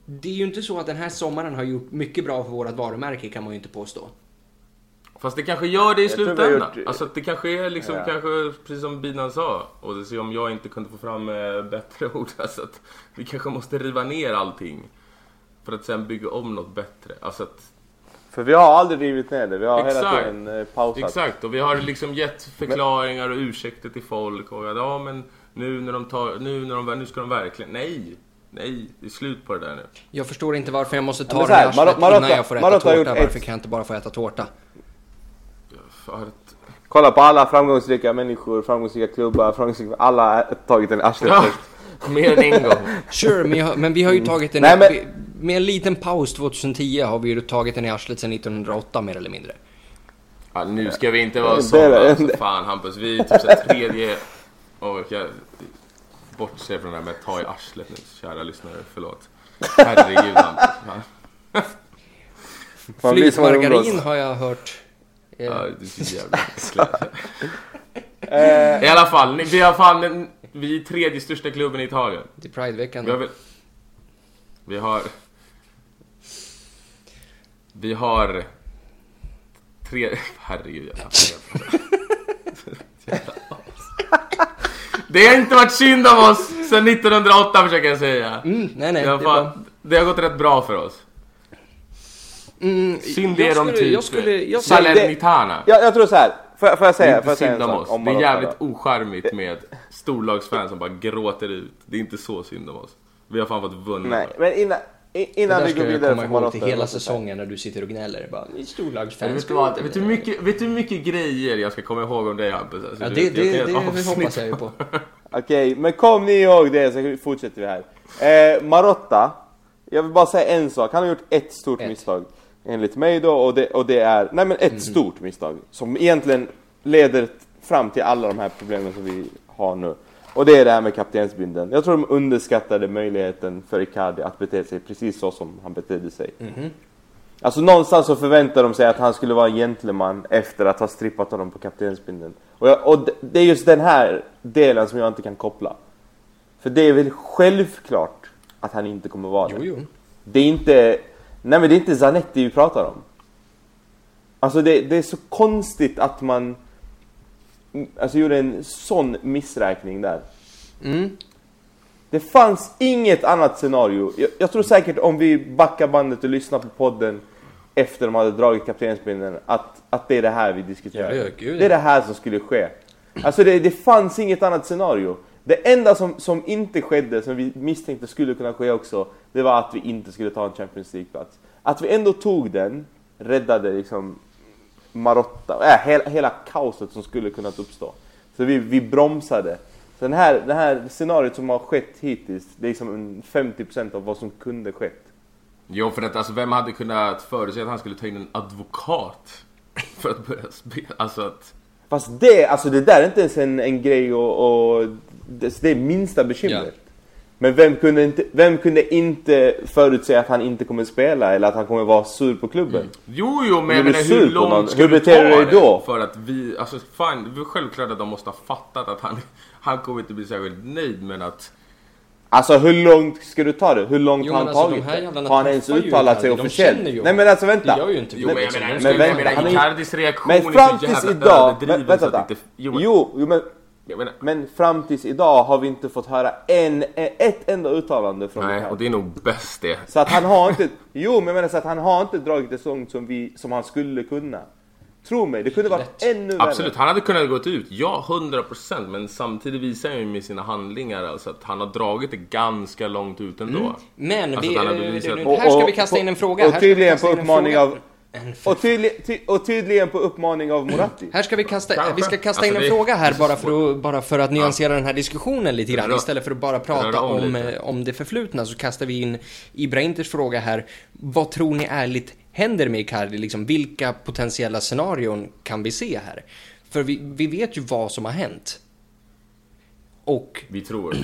det- är ju inte så att den här sommaren har gjort mycket bra för vårt varumärke kan man ju inte påstå. Fast det kanske gör det i tror vi har slutändan. gjort- Alltså det kanske är liksom, Ja. kanske precis som Binan sa. Och det ser om jag inte kunde få fram eh, bättre *laughs* ord. Alltså att vi kanske måste riva ner allting. För att sen bygga om något bättre. Alltså att, För vi har aldrig rivit ner det, vi har hela Exakt. tiden eh, pausat. exakt, och vi har liksom gett förklaringar och ursäkter till folk. Och att, ja men nu när de tar, nu när de, nu ska de verkligen, nej. Nej, det är slut på det där nu. Jag förstår inte varför jag måste ta den i här, Mar- Marotta- innan jag får äta Marotta har tårta. gjort Varför ett- kan jag inte bara få äta tårta? Att, Kolla på alla framgångsrika människor, framgångsrika klubbar, framgångsrika... Alla har tagit en arslet ja, mer än en gång. Sure, men, jag, men vi har ju tagit en... Nej, men- vi- Med en liten paus 2010 har vi ju tagit den i arslet sedan 1908 mer eller mindre. Ja, nu ska vi inte vara det- Alltså, fan Hampus, vi är typ såhär tredje... Åh, jag bortser från det här med att ta i arslet nu, kära lyssnare. Förlåt. Herregud Hampus. *laughs* Umgås. har jag hört. Eh, Ja, det är så jävla. *laughs* Eh, I alla fall, ni- vi har fan vi är tredje största klubben i Italien. till Prideveckan. Vi har väl... Vi har... Vi har... Tre... *laughs* Herregud, jag. *laughs* Det har inte varit synd om oss sedan 1908 försöker jag säga. Mm, nej, nej, det, det är fan, det har gått rätt bra för oss. Mm, Synd är de typ Jag skulle... Jag skulle Salernitana. jag, jag tror så här. Får, får jag Det säga, är får jag inte säga synd om oss. om Det är jävligt ocharmigt med storlagsfans som bara gråter ut. Det är inte så synd om oss. Vi har fan fått vunnit. Nej, men innan, Det innan vi går ska jag vidare komma ihåg till hela säsongen när du sitter och gnäller. Bara, ni storlagsfans. Vet vet, du hur mycket, vet du hur mycket grejer jag ska komma ihåg om dig Hampus? Alltså, Ja, det, vet, det, det, det, hoppas jag ju på. *laughs* Okej, men kom ni ihåg det så fortsätter vi här. Eh, Marotta, jag vill bara säga en sak. Han har gjort ett stort Ett. misstag. Enligt mig då, och det, och det är, nej men ett Mhm. stort misstag. Som egentligen leder fram till alla de här problemen som vi har nu. Och det är det här med kaptensbindeln. Jag tror de underskattade möjligheten för Icardi att bete sig precis så som han betedde sig. Mhm. Alltså någonstans så förväntar de sig att han skulle vara en gentleman efter att ha strippat honom på kaptensbindeln. Och, jag, och det- är just den här delen som jag inte kan koppla. För det är väl självklart att han inte kommer vara Jo, det. jo. Det är inte... Nej men det är inte Zanetti vi pratar om. Alltså det, det är så konstigt att man... Alltså gjorde en sån missräkning där. Mm. Det fanns inget annat scenario. Jag, jag tror säkert om vi backar bandet och lyssnar på podden efter de hade dragit kaptensbindeln att, att det är det här vi diskuterar. Ja, det är det här som skulle ske. Alltså det, det fanns inget annat scenario. Det enda som, som inte skedde, som vi misstänkte skulle kunna ske också, det var att vi inte skulle ta en Champions League-plats. Att vi ändå tog den, räddade liksom Marotta, äh, hela, hela kaoset som skulle kunnat uppstå. Så vi, vi bromsade. Så den här, det här scenariot som har skett hittills, det är liksom en 50% av vad som kunde skett. Jo, för att alltså, vem hade kunnat förutse att han skulle ta in en advokat *laughs* för att börja spela? Alltså att... Fast det, alltså det där är inte ens en, en grej och, och det, det är minsta bekymret. Ja. Men vem kunde, inte, vem kunde inte förutse att han inte kommer spela eller att han kommer vara sur på klubben? Jo, jo, men sur hur långt någon? ska Hur du ta dig det? då? För att vi, alltså fine, det är självklart att de måste ha fattat att han, han kommer inte bli särskilt nöjd, men att... Alltså hur långt ska du ta det? Hur långt Jo, har han men alltså, de tagit här det? Har han ens uttalat sig de officiellt? Nej men alltså vänta! Det gör ju inte. Jo, men liksom. De vänta, menar han är- Icardis reaktion Men är fram tills idag... Vänta, vänta. inte... Jo, men, Menar, men fram tills idag har vi inte fått höra en, ett enda uttalande från nej, och det är nog bäst det. Så att han har inte, jo men jag menar så att han har inte dragit det så långt som, vi, som han skulle kunna. Tro mig, det kunde varit ännu Absolut, värre. han hade kunnat gått ut. Ja, 100% men samtidigt visar han ju med sina handlingar alltså att han har dragit det ganska långt ut ändå. Men Alltså, vi, nu- här ska vi kasta in en fråga. och tydligen på uppmaning av- Och, tydlig, ty, och tydligen på uppmaning av Moratti. Här ska vi kasta, Kanske. vi ska kasta in Alltså, en det- fråga här bara för att, bara för att nyansera den här diskussionen lite grann. Istället för att bara prata om om, eh, om det förflutna så kastar vi in Ibra Inters fråga här. Vad tror ni ärligt händer med Icardi? Liksom, vilka potentiella scenarion kan vi se här? För vi, vi vet ju vad som har hänt. Och Vi tror det.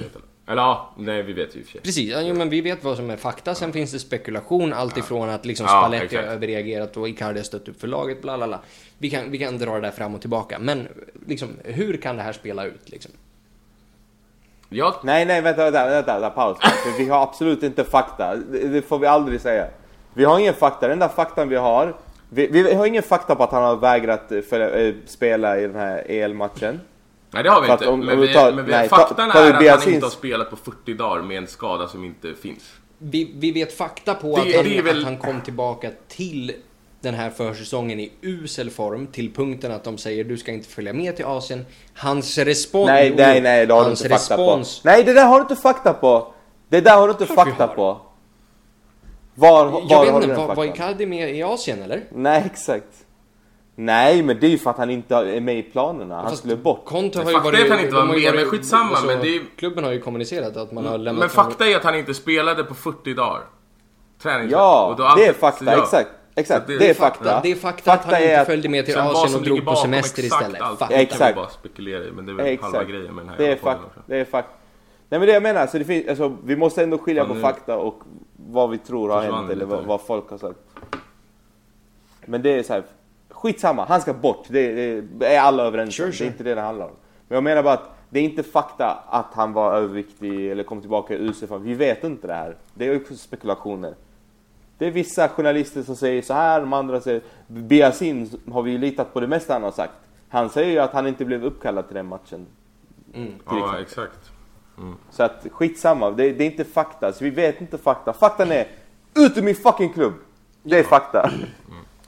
Eller ja, nej vi vet ju i och för sig. Precis, ja, jo, men vi vet vad som är fakta. Sen finns det spekulation, allt ifrån att liksom Ja, Spalletti har överreagerat och Icardi har stött upp för laget, bla bla bla. Vi kan, vi kan dra det där fram och tillbaka. Men liksom, hur kan det här spela ut? Liksom? Jag, Nej, nej, vänta, vänta, vänta, vänta paus. *laughs* För vi har absolut inte fakta. Det, det får vi aldrig säga. Vi har ingen fakta. Den enda faktan vi har, vi, vi har ingen fakta på att han har vägrat eh, följa, eh, spela i den här EL-matchen. Nej det har vi inte. om- men om vi tar- men vi, nej, ta- faktan tar vi är att han inte har spelat på 40 dagar med en skada som inte finns. Vi, vi vet fakta på Det- att, han, väl- att han kom tillbaka till den här försäsongen i usel form till punkten att de säger du ska inte följa med till Asien. Hans respons... Nej, nej, nej, det har du inte fakta respons, på. Nej, det där har du inte fakta på. Det där har du inte Klart fakta har. på. Var, var Jag har vet du inte, den var, var faktan? Icardi med i Asien eller? Nej, exakt. Nej, men det är ju för att han inte är med i planerna. Han Fast skulle bort. Conte har ju fakta varit... är att han inte var med, men skitsamma, alltså, men det är ju- Klubben har ju kommunicerat att man har lämnat Men fakta är att han inte spelade på 40 dagar. Träning. Ja, Och då det är fakta. ja. Exakt. Exakt, det- det, är det är fakta. Det är fakta, att han inte att- följde med till Asien som och drog på semester exakt istället. allt, Fakta. det kan vi Exakt. bara spekulera i, men det är väl halva Exakt. grejen med den här Det är fakta. också. Det är fakta. Nej men det jag menar, så det finns, alltså, vi måste ändå skilja Ja, på nu- fakta och vad vi tror har hänt eller vad, vad folk har sagt. Men det är så här, skitsamma, han ska bort. Det, det är alla överens Sure, sure. Det är inte det det handlar om. Men jag menar bara att det är inte fakta att han var överviktig eller kom tillbaka i UCF. Vi vet inte det här. Det är också spekulationer. Det är vissa journalister som säger så här, de andra säger... Biasin har vi ju litat på det mesta han har sagt. Han säger ju att han inte blev uppkallad till den matchen. Mm. Ja, exakt. Så att skitsamma, det, det är inte fakta. Så vi vet inte fakta. Faktan är ut ur min fucking klubb! Det är fakta.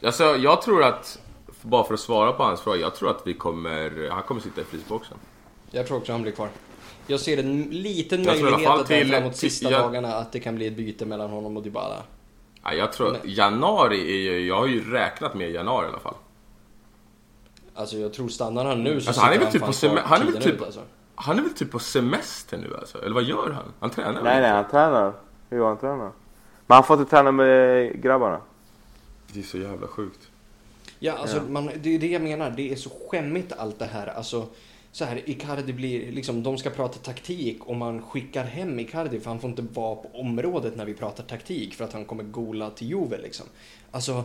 Alltså, jag tror att, bara för att svara på hans fråga, jag tror att vi kommer, han kommer sitta i frysboxen. Jag tror också han blir kvar. Jag ser en liten Jag möjlighet att det till- framåt sista jag- dagarna att det kan bli ett byte mellan honom och Dybala. Ja, jag tror, januari är ju, jag har ju räknat med januari i alla fall. Alltså jag tror stannar han nu så Alltså, han är väl typ på sem- han är väl typ- ut, alltså. Han är väl typ på semester nu alltså? Eller vad gör han? Han tränar nej, nej, han tränar. Jo, han tränar. Men han får inte träna med grabbarna. Det är så jävla sjukt. Ja, alltså Man, det är det jag menar. Det är så skämmigt allt det här. Alltså, så här, Icardi blir, liksom, de ska prata taktik och man skickar hem Icardi för han får inte vara på området när vi pratar taktik för att han kommer gola till Juve liksom. Alltså,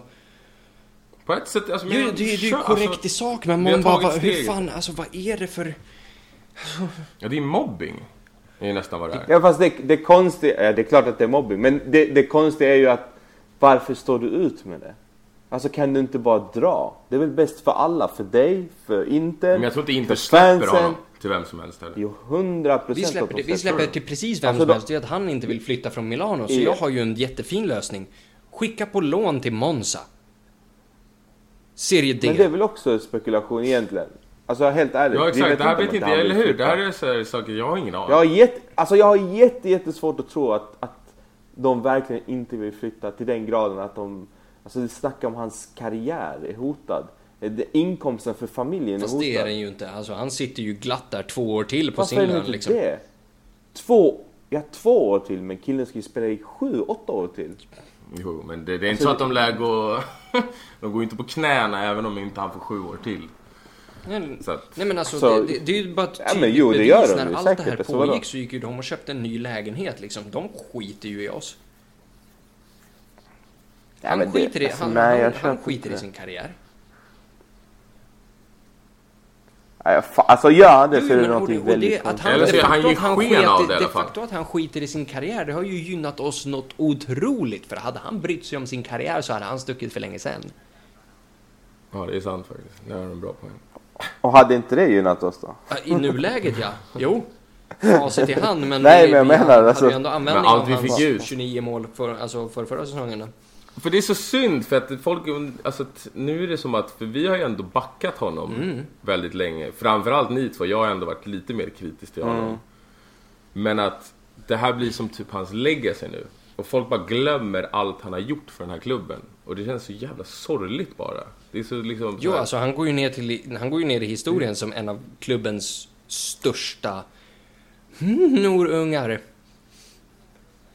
På ett sätt, alltså, det, men- det, det är ju kör, korrekt alltså, i sak men man bara, vad- hur fan, alltså vad är det för... Ja, det är mobbing. Det är nästan vad det är. Ja, fast det, det konstiga, ja, det är klart att det är mobbing. Men det, det konstiga är ju att varför står du ut med det? Alltså kan du inte bara dra? Det är väl bäst för alla, för dig, för Inter, Men jag tror inte Inter för släpper fansen. honom till vem som helst heller. Jo, hundra procent Vi släpper, det, vi släpper till precis vem Alltså, som då- helst. Det är att han inte vill flytta från Milano. Så Ja. jag har ju en jättefin lösning. Skicka på lån till Monza. Serie D. Men det är väl också spekulation egentligen? Alltså helt ärligt. Ja vi exakt, det här om vet inte jag, eller hur? flytta. Det här är så saker, jag har ingen aning. Jag har, jätte, alltså jag har jätte, jättesvårt att tro att, att de verkligen inte vill flytta till den graden att de... Alltså det snackar om hans karriär är hotad. Det, inkomsten för familjen är Fast hotad. det är den ju inte. Alltså, han sitter ju glatt där två år till på Varför sin är det lön inte liksom. det? Två, ja två år till men killen ska ju spela i sju, åtta år till. Jo, men det, det är inte Alltså, så att de lär gå... *laughs* de går inte på knäna även om inte han får sju år till. Nej, Så att, nej men alltså, Så- det, det, det är ju bara ett Ja, men tydligt jo, det bevis. gör de När allt det säkert, här alltså, pågick så gick ju de och köpte en ny lägenhet liksom. De skiter ju i oss. Ja, Han det- skiter i, alltså, han, nej, han, han inte skiter i det. sin karriär. Ja, fa- alltså ja, det Jo, så är det och någonting väldigt det, att konstigt. han, Eller så det han ger att han sken av det i alla Det fall. att han skiter i sin karriär, det har ju gynnat oss något otroligt. För hade han brytt sig om sin karriär så hade han stuckit för länge sedan. ja, det är sant faktiskt. Det är en bra poäng. Och hade inte det gynnat oss då? Ja, I nuläget ja, jo. Facit i hand, men Nej, men jag vi menar, hade alltså- ju ändå användning av vi hans fick ut. 29 mål för, alltså för förra säsongen. För det är så synd för att folk, alltså nu är det som att, för vi har ju ändå backat honom Mm. väldigt länge. Framförallt ni två, jag har ändå varit lite mer kritisk till honom. Mm. Men att det här blir som typ hans legacy nu. Och folk bara glömmer allt han har gjort för den här klubben. Och det känns så jävla sorgligt bara. Det är så liksom... så Jo, alltså han går ju ner, till, han går ju ner i historien som en av klubbens största *laughs* norungar.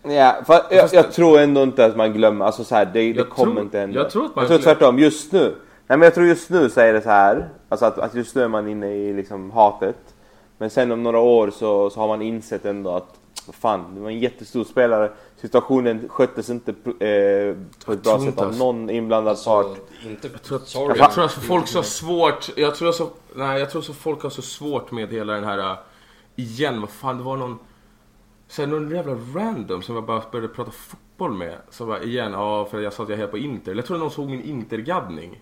Ja, för jag, jag tror ändå inte att man glömmer, alltså så här, det, det Jag kommer tror- inte hända. jag tror att man jag tror tvärtom, just nu. Nej men jag tror just nu så är det så här, alltså att, att just nu är man inne i liksom hatet. Men sen om några år så, så har man insett ändå att fan, det var en jättestor spelare. Situationen sköttes inte eh, på ett bra tror sätt av någon inblandad Alltså, part. inte... Jag tror, att, sorry. jag tror att folk har svårt, jag tror så, nej jag tror så folk har så svårt med hela den här äh, igen, vad fan, det var någon... Sen någon jävla random som jag bara började prata fotboll med. Så bara igen, ja för jag sa att jag hejar på Inter. Jag tror någon såg min Intergaddning.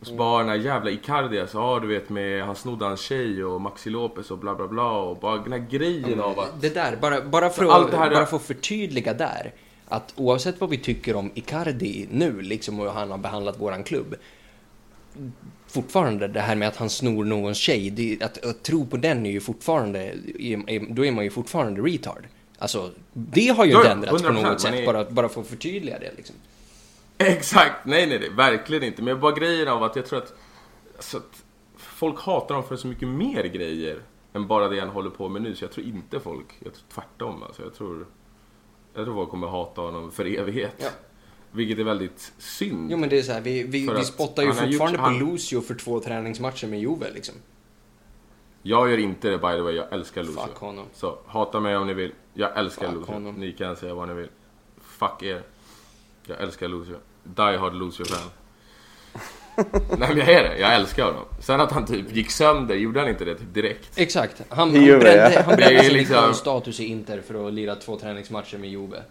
Och så bara den här jävla Icardi, alltså, ja du vet med, han snodde hans tjej och Maxi Lopez och bla bla bla och bara den här grejen av att... Det där, bara, bara för att bara för att förtydliga där. Att oavsett vad vi tycker om Icardi nu, liksom hur han har behandlat våran klubb. Fortfarande det här med att han snor någons tjej, det, att, att tro på den är ju fortfarande, då är man ju fortfarande retard. Alltså, det har ju inte ändrats på 100%, något sätt, är- bara, bara för att förtydliga det liksom. Exakt, nej nej nej, verkligen inte. Men bara grejen av att jag tror att, alltså, att folk hatar dem för så mycket mer grejer än bara det han håller på med nu. Så jag tror inte folk, jag tror tvärtom alltså. Jag tror, jag tror folk kommer hata honom för evighet. Ja. Vilket är väldigt synd. Jo men det är så här, vi, vi, vi spottar ju fortfarande gjort- på han- Lucio för två träningsmatcher med Juve liksom. Jag gör inte det by the way, jag älskar Lucio. Fuck honom. Så hata mig om ni vill. Jag älskar Fuck Lucio. honom. Ni kan säga vad ni vill. Fuck er. Jag älskar Lucio. Die hard Lucio-fan. *laughs* Nej men jag är det, jag älskar honom. Sen att han typ gick sönder, gjorde han inte det typ direkt? Exakt. Han, han brände, han brände sin liksom- liksom... status i Inter för att lira två träningsmatcher med Juve.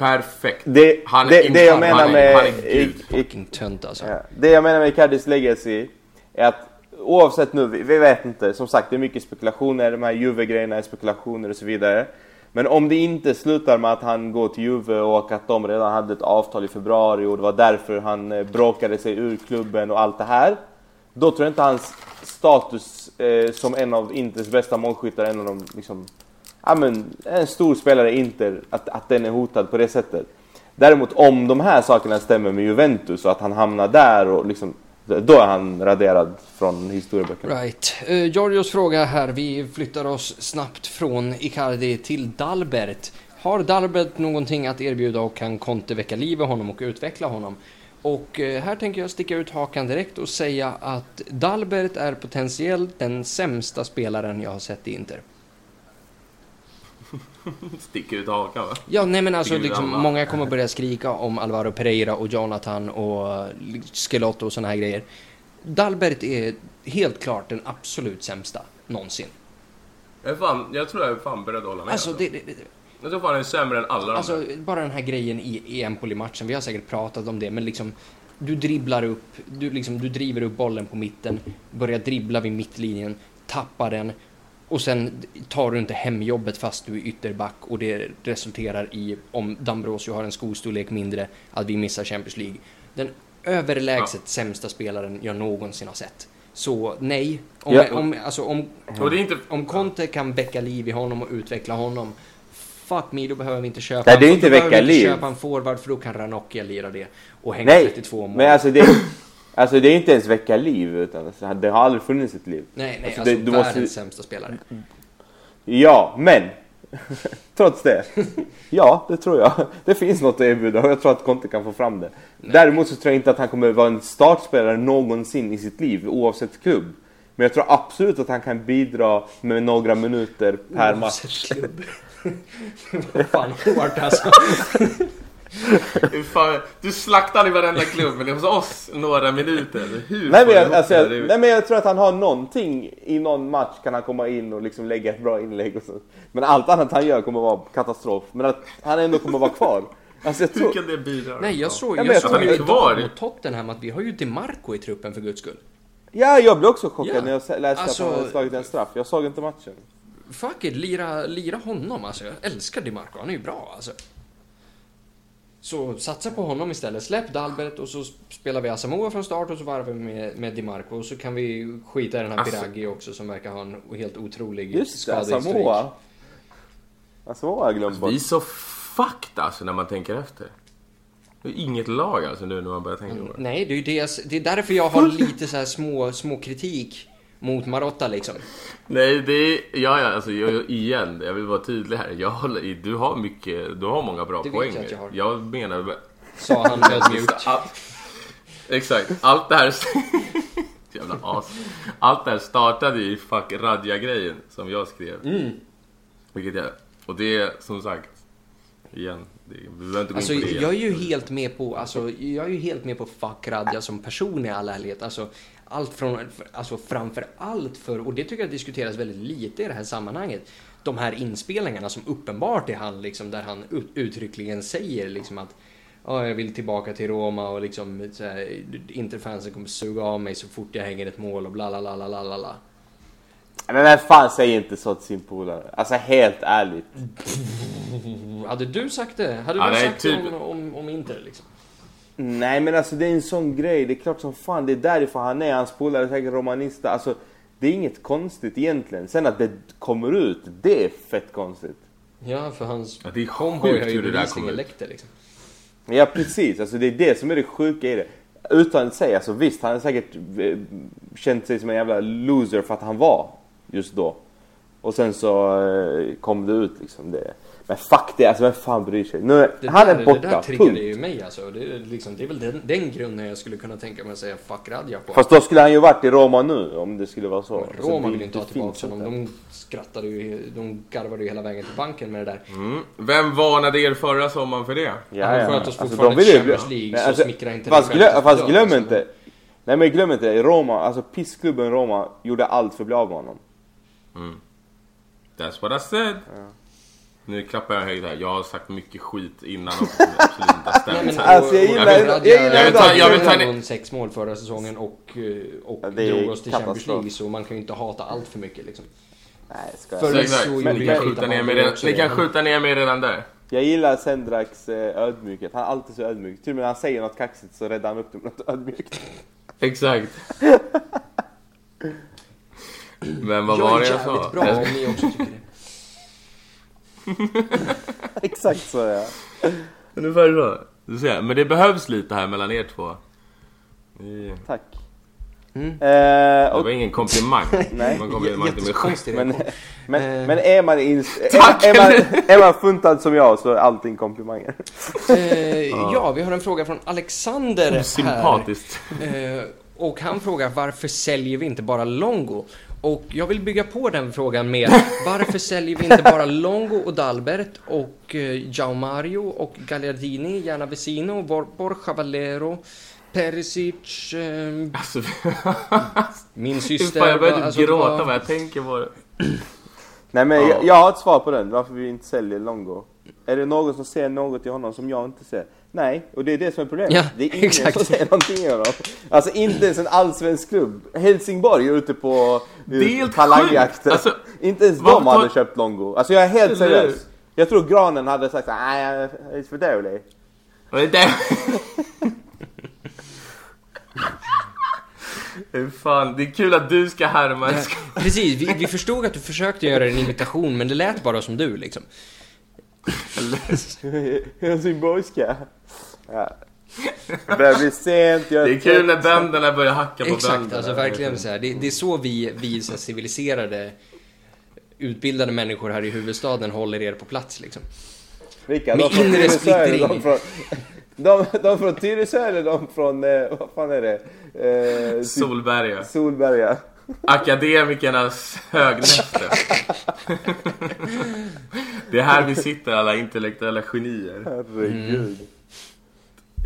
Perfekt. Det, Han är det, inte- det jag han menar är- med... han är i, gud. i, Fucking tönt alltså. ja, det jag menar med Icardis legacy är att oavsett nu, vi, vi vet inte. Som sagt, det är mycket spekulationer. De här Juve-grejerna är spekulationer och så vidare. Men om det inte slutar med att han går till Juve och att de redan hade ett avtal i februari och det var därför han eh, bråkade sig ur klubben och allt det här. Då tror jag inte hans status eh, som en av Inters bästa målskyttar, en av de liksom, ja men en stor spelare i Inter, att, att den är hotad på det sättet. Däremot om de här sakerna stämmer med Juventus och att han hamnar där och liksom, då är han raderad från historieböckerna. Right. Uh, Georgios fråga här. Vi flyttar oss snabbt från Icardi till Dalbert. Har Dalbert någonting att erbjuda och kan Conte väcka liv i honom och utveckla honom? Och uh, här tänker jag sticka ut hakan direkt och säga att Dalbert är potentiellt den sämsta spelaren jag har sett i Inter. *laughs* Sticker ut hakan va? Ja, nej men alltså liksom, många kommer börja skrika om Alvaro Pereira och Jonathan och Skelotto och såna här grejer. Dalbert är helt klart den absolut sämsta någonsin. Jag, fan, jag tror jag är fan beredd att hålla med. Alltså, det, det, det, Jag tror fan han är sämre än alla de alltså där. bara den här grejen i, i Empoli-matchen, vi har säkert pratat om det, men liksom du dribblar upp, du, liksom, du driver upp bollen på mitten, börjar dribbla vid mittlinjen, tappar den och sen tar du inte hem jobbet fast du är ytterback och det resulterar i, om Dambrosio har en skostorlek mindre, att vi missar Champions League. Den överlägset Ja. sämsta spelaren jag någonsin har sett. Så nej, om, Ja. om, alltså, om, inte... om Conte kan väcka liv i honom och utveckla honom, fuck me, då behöver vi inte köpa Nej, det är då inte behöver väcka vi inte köpa en forward för då kan Ranocchia lira det och hänga Nej, 32 mål. men alltså det, alltså det är inte ens väcka liv utan alltså, det har aldrig funnits ett liv. nej, nej, alltså, alltså, det- du världens måste- sämsta spelare. Ja, men *laughs* trots det. *laughs* Ja, det tror jag. Det finns något att erbjuda och jag tror att Conte kan få fram det. Däremot så tror jag inte att han kommer vara en startspelare någonsin i sitt liv oavsett klubb. Men jag tror absolut att han kan bidra med några minuter per match. Oavsett klubb. *laughs* Vad fan hårt alltså. Fan, du slaktar i varenda klubb, men hos oss några minuter. Hur Nej men, jag, alltså, jag, nej men jag tror att han har någonting i någon match kan han komma in och liksom lägga ett bra inlägg och så. Men allt annat han gör kommer vara katastrof. Men att han ändå kommer vara kvar. Alltså jag Hur tror... kan det bidra? Nej, jag såg, Ja, jag jag såg tror ju han är kvar. idag mot Tottenham att vi har ju DeMarco i truppen för guds skull. Ja, jag blev också chockad Ja. när jag läste Alltså- att han hade slagit en straff. Jag såg inte matchen. Fuck it, lira, lira honom alltså. Jag älskar DeMarco, han är ju bra alltså. Så satsa på honom istället. Släpp Dalbert och så spelar vi Asamoah från start och så varvar vi med, med DeMarco. Och så kan vi skita i den här Alltså- Piraghi också som verkar ha en helt otrolig Just det, skadehistorik. Samoa. Samoa har jag glömt bort. Vi är så fucked alltså när man tänker efter. Det är inget lag alltså nu när man börjar tänka på det. Nej, det är ju det, det är därför jag har lite så här små, små kritik mot Marotta liksom. Nej, det är... Ja, ja, alltså jag, igen, jag vill vara tydlig här. Jag håller, du har mycket, du har många bra Det vet poänger. jag att jag har. jag menar... Sa han ödmjukt. Exakt, allt det här... *laughs* Jävla as. Allt det här startade i fuck Radja-grejen som jag skrev. Mm. Vilket jag... Och det är som sagt... Igen, Alltså, jag är ju helt med på, alltså, jag är ju helt med på fuck Radja som person i all ärlighet. Alltså, allt från, alltså framför allt för, och det tycker jag diskuteras väldigt lite i det här sammanhanget, de här inspelningarna som uppenbart är han liksom, där han ut- uttryckligen säger liksom att Ja, jag vill tillbaka till Roma och liksom så här, Interfansen kommer suga av mig så fort jag hänger ett mål och bla bla bla bla bla bla. Men vem fan säger inte så till sin polare? Alltså helt ärligt. Hade du sagt det? Hade Ja, du sagt typ- det om, om, om Inter liksom? Nej men alltså det är en sån grej, det är klart som fan, det är därför han är, hans polare är säkert romanista. Alltså det är inget konstigt egentligen. Sen att det kommer ut, det är fett konstigt. Ja, för hans Ja, det är homeboy sjukt har ju hur det där bevisligen kom ut. läckt det liksom. Ja precis, alltså det är det som är det sjuka i det. Utan att säga, alltså visst han har säkert eh, känt sig som en jävla loser för att han var just då. Och sen så eh, kom det ut liksom det. Men fuck det, alltså vem fan bryr sig? Nu, Det han där, är borta, Det där triggade ju mig alltså. Det är, liksom, det är väl den, den grunden jag skulle kunna tänka mig att säga fuck Radja på. Fast då skulle han ju varit i Roma nu om det skulle vara så. Men Alltså, Roma det- vill ju inte ha det tillbaka honom. De skrattade ju, de garvade ju hela vägen till banken med det där. Mm. Vem varnade er förra sommaren för det? Ja, Ja, ja. sköt oss Alltså, fortfarande de vill ju till bli- Champions League, Nej, så alltså, smickra inte Fast, glö, fast glöm döds. inte. Nej men glöm inte, Roma, alltså pissklubben Roma gjorde allt för att bli av med honom. That's what I said. Nu klappar jag högt här. Jag har sagt mycket skit innan och det *laughs* absolut inte har stämt. Alltså, jag gillar- och jag gillar Jag vill ta- jag vill ta- vann sex mål förra säsongen och, eh, och Ja, det är drog oss till Champions. League så man kan ju inte hata allt för mycket liksom. Nej, ska För- Så jag. exakt. så Ni kan, jag skjuta ner mig det redan, också ni kan redan. skjuta ner mig redan där. Jag gillar Sendraks eh, ödmjukhet. Han är alltid så ödmjuk. Till och med när han säger något kaxigt så räddar han upp det med något ödmjukt. Exakt. *laughs* Men vad jag var det jag jävligt sa? bra Jag om ni också tycker det. *laughs* Exakt så ja. Ungefär så. Du ser, men det behövs lite här mellan er två. Ni- Tack. Mm. Eh, Det och, var ingen komplimang. *laughs* Nej. Man inte med skit. Jättekonstig men, men, Eh. men är man, *laughs* Tack, är, är, man, är man funtad som jag så är allting komplimanger. Eh, ja, vi har en fråga från Alexander här. Sympatiskt. Eh, och han frågar varför säljer vi inte bara Longo? Och jag vill bygga på den frågan med *laughs* varför säljer vi inte bara Longo och Dalbert och eh, Jao Mario och Gagliardini, gärna Vesino, Bor- Borja Valero, Perisic, eh, Alltså, *laughs* min syster. fan, jag började alltså, det gråta vad jag tänker på det. Nej men Ja. jag, jag har ett svar på den, varför vi inte säljer Longo. Är det någon som ser något i honom som jag inte ser? Nej, och det är det som är problemet. Ja, det är ingen exakt. som ser någonting i honom. Alltså inte ens en allsvensk klubb. Helsingborg är ute på Det är helt talangjakt. sjukt. Alltså, inte ens de hade tar- köpt Longo. Alltså jag är helt seriös. Jag tror Granen hade sagt nej, jag är för dålig. Det fan, det är kul att du ska härma sk- Precis, vi, vi förstod att du försökte göra en imitation men det lät bara som du liksom. *laughs* Helsingborgska. Ja. Det börjar bli sent. Jag Det är kul när bönderna börjar hacka på Exakt, bönderna. alltså verkligen så här. Det, det är så vi, vi så här, civiliserade, utbildade människor här i huvudstaden håller er på plats liksom. Vilka? Med De från inre eller de splittring. från... De, de från Tyresö eller de från, eh, vad fan är det? Eh, Solberga. Solberga. Akademikernas högnäste. Det är här vi sitter alla intellektuella genier. Herregud.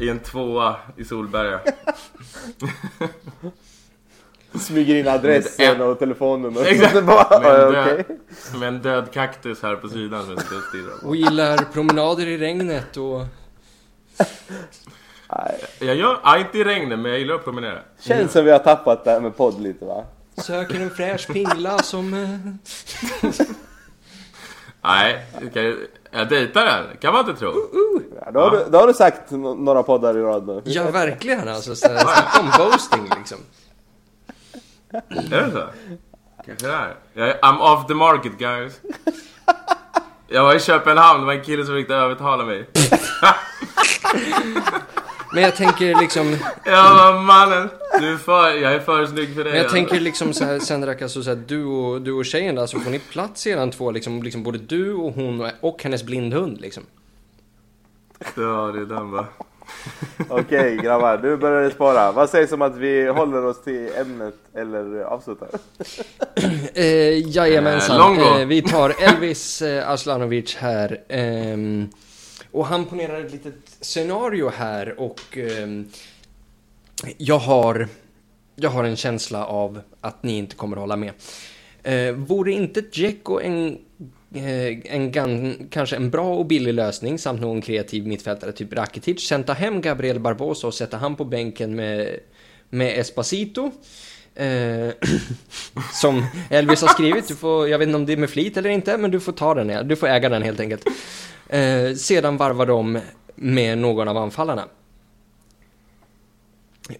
I en tvåa i Solberga. Smyger in adressen och telefonnummer. Exakt. *laughs* Bara, Med en, död, med en död kaktus här på sidan som och gillar promenader i regnet och... Nej. Jag gör, ja, inte i regnet men jag gillar att promenera. Känns som vi har tappat det här med podd lite va? Söker en fräsch pingla som... eh, Nej, kan jag, jag dejtar den. kan man inte tro. Ja, då, har du, då har du sagt några poddar i rad nu. Ja, verkligen alltså. Snacka om boasting liksom. Är det så? Kanske det är. Jag. I'm off the market guys. Jag var i Köpenhamn, det var en kille som försökte övertala mig. *laughs* Men jag tänker liksom... Bara mannen, du är för, jag är för snygg för dig. Men jag tänker liksom så här, Sendrak, alltså så här, du och, du och tjejen där, så får ni plats eran två, liksom, liksom både du och hon och, och hennes blindhund liksom. Ja, det är den va. Okej grabbar, nu börjar det spara. Vad sägs om att vi håller oss till ämnet eller avslutar? Eh, jajamensan. Eh. Eh, vi tar Elvis eh, Aslanovic här. ehm, och han ponerar ett litet scenario här och eh, jag har jag har en känsla av att ni inte kommer att hålla med. Eh, vore inte Dzeko en, eh, en gan, kanske en bra och billig lösning samt någon kreativ mittfältare typ Rakitic, sen ta hem Gabriel Barbosa och sätta han på bänken med, med Espacito. Eh, *clears throat* som Elvis har skrivit, du får, jag vet inte om det är med flit eller inte, men du får ta den, du får äga den helt enkelt. Eh, sedan varva dem med någon av anfallarna.